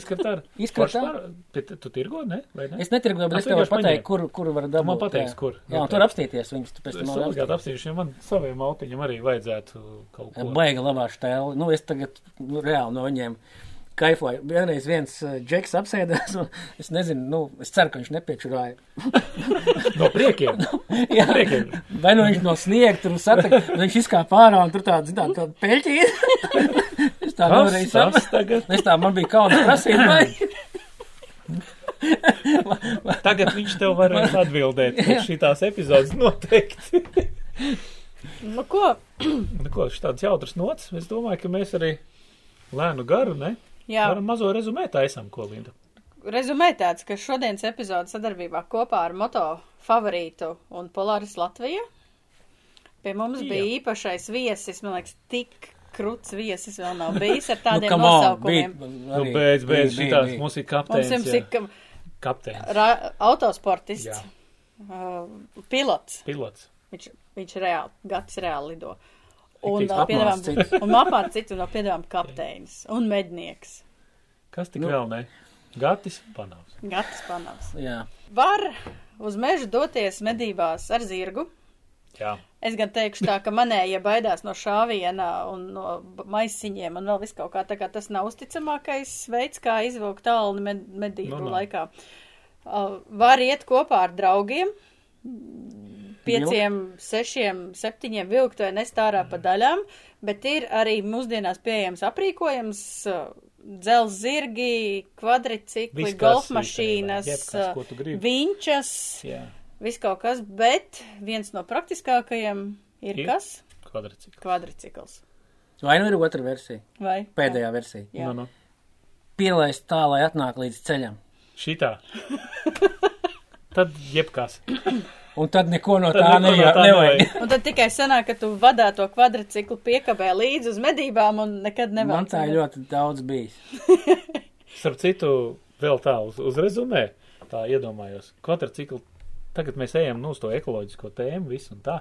Izskat ar. Tu tirgo, ne? Vai ne? Es netirgoju, bet es tev varu vienkārši pateikt, paņēma. kur, kur var dabūt. man pateiksi, kur. Jā, un tur apstīties viņus. tu pēc tam obligāti apstīties. apsīšu, jo man saviem autiņam arī vajadzētu kaut ko. Baiga labā štēle. Nu, es tagad nu, reāli no viņiem kaifoju. Vienreiz viens uh, džeks apsēdās, un es nezinu, nu, es ceru, ka viņš nepiečurāja. No priekiem. Jā, Priekiem. vai nu viņš no sniega tur satika, viņš izkāpa ārā un tur tāds, zināt, tāda peļķīte. es tā saprast. tagad? Es tā, man bija kauns prasīt, vai. Tagad viņš tev varēs atbildēt pēc šitās epizodes noteikti. Nu, ko? Nu, ko, šis tāds jautrs nots. Es domāju, ka mēs arī lēnu garu, ne? Jā, Varam mazo rezumē taisam, ko Linda. rezumē tāds, ka šodienas epizode sadarbībā kopā ar Moto favorītu un Polaris Latviju. Pie mums Jā. bija īpašais viesis, man liekas, tik kruts viesis vēl nav bijis ar tādiem come nu, on, nosaukumiem. bija- Nu, arī beidz, bija- beidz, bija- šitās bija. mums ir Mums kapteins. jums jā. ir ka- Kapteins, ra- autosportists, Jā. uh, pilots. pilots. Viņš, viņš reāli, gads reāli lido. Uh, piedāvām, apmāc citu. un apmāc citu no piedāvām kapteinis un mednieks. Kas tik Nu. vēl ne? Gatis panāks. Gatis panāks. Jā. Var uz mežu doties medībās ar zirgu. Jā. Es gan teikšu tā, ka manējie baidās no šāviena un no maisiņiem un vēl vis kaut kā, tā kā tas nav uzticamākais veids, kā izvilkt tālni med medību Nu, nav. laikā. Uh, var iet kopā ar draugiem, pieciem, sešiem, septiņiem vilkt vai nest ārā pa daļām, bet ir arī mūsdienās pieejams aprīkojums, uh, dzels zirgi, kvadricikli, golfmašīnas, gribi. vinčas, Jā. viss kaut kas, bet viens no praktiskākajiem ir, Ir? kas? Kvadricikls. Kvadricikls. Vai nu ir otra versija? Vai? Pēdējā versija. Jā. Nu, nu. Pielaist tā, lai atnāk līdz ceļam. Šitā. Tad jebkas. Un tad neko no tā neko no nejā- tā nevajag. nevajag. Un tad tikai sanāk, ka tu vadā to kvadriciklu piekabē līdzi uz medībām un nekad nevar. Man tā ļoti daudz bijis. Starp citu, vēl tā uz, uz rezumē, tā iedomājos. Kvadrcikli, tagad mēs ejam nu, uz to ekoloģisko tēmu, visu un tā.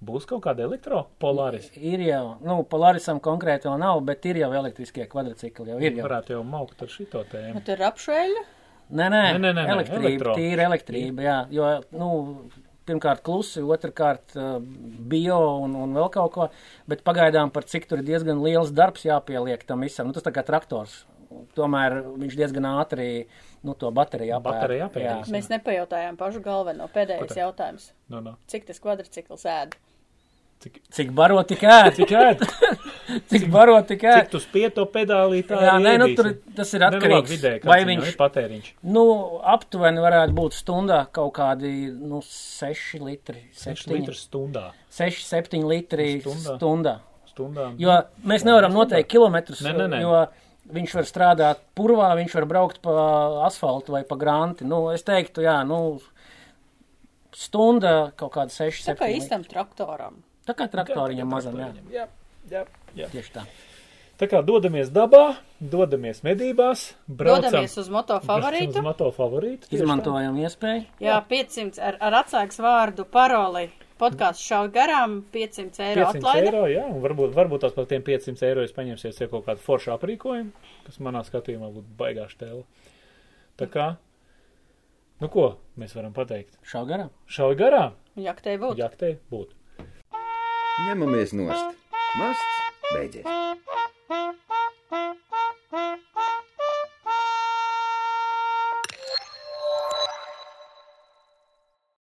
Būs kaut kāda elektropolāris. Ir jau, nu, Polarisam konkrēti vēl nav, bet ir jau elektriskie kvadricikli. Jau ir jau. Varētu jau maukt ar šito tēmu. Nu, tur ir apšveļa. Nē, nē, Nē, nē, nē, elektrība, elektro. tīra elektrība, jā, jo, nu, pirmkārt klusi, otrkārt uh, bio un, un vēl kaut ko, bet pagaidām par cik tur ir diezgan liels darbs jāpieliek tam visam, nu, tas tā kā traktors. Tomēr viņš diezgan ātri, nu, to bateriju apēd. Bateriju apēdīs. Mēs nepajautājām pašu galveno. Pēdējais jautājums. Nu, nu. Cik tas kvadricikls ēd? Cik, Cik baro tik ēd, cik ēd? cik baro tik Cik tu spieto pedālī tā Jā, nē, nu, tur tas ir Ne, nu, atkarīgs. vidēji, vai viņš, ir patēriņš. nu, aptuveni varētu būt stundā kaut kādi, nu, 6 litri, 6 7, litrs stundā. 6, 7 litri Stundā. stundā. Stundā. Jo mēs nevaram noteikt kilometrus, Nē, nē, nē. jo viņš var strādāt purvā, viņš var braukt pa asfaltu vai pa granti. Nu, es teiktu, jā, nu, stunda kaut kāda 6, Tā kā 7. īstam traktoram. Tā kā traktoriņam mazam, jā. Jā, jā, jā. Tieši tā. Tā kā dodamies dabā, dodamies medībās, braucam Dodamies uz moto favorītu. Uz moto favorītu. tieši tā. Izmantojam iespēju. Jā, 500 ar, ar atsāks vārdu paroli. Podkāsts šauj garām, 500 eiro 500 atlaide. eiro, jā, un varbūt, varbūt tās par tiem 500 eiro jūs paņemsiet sev kaut kādu foršu aprīkojumu, kas manā skatījumā būtu baigā štēla. Tā kā, nu ko, mēs varam pateikt? Šau garām. Šauj garām, Jaktei būtu. jaktei būtu. Ņemamies nost. Masts beidzies.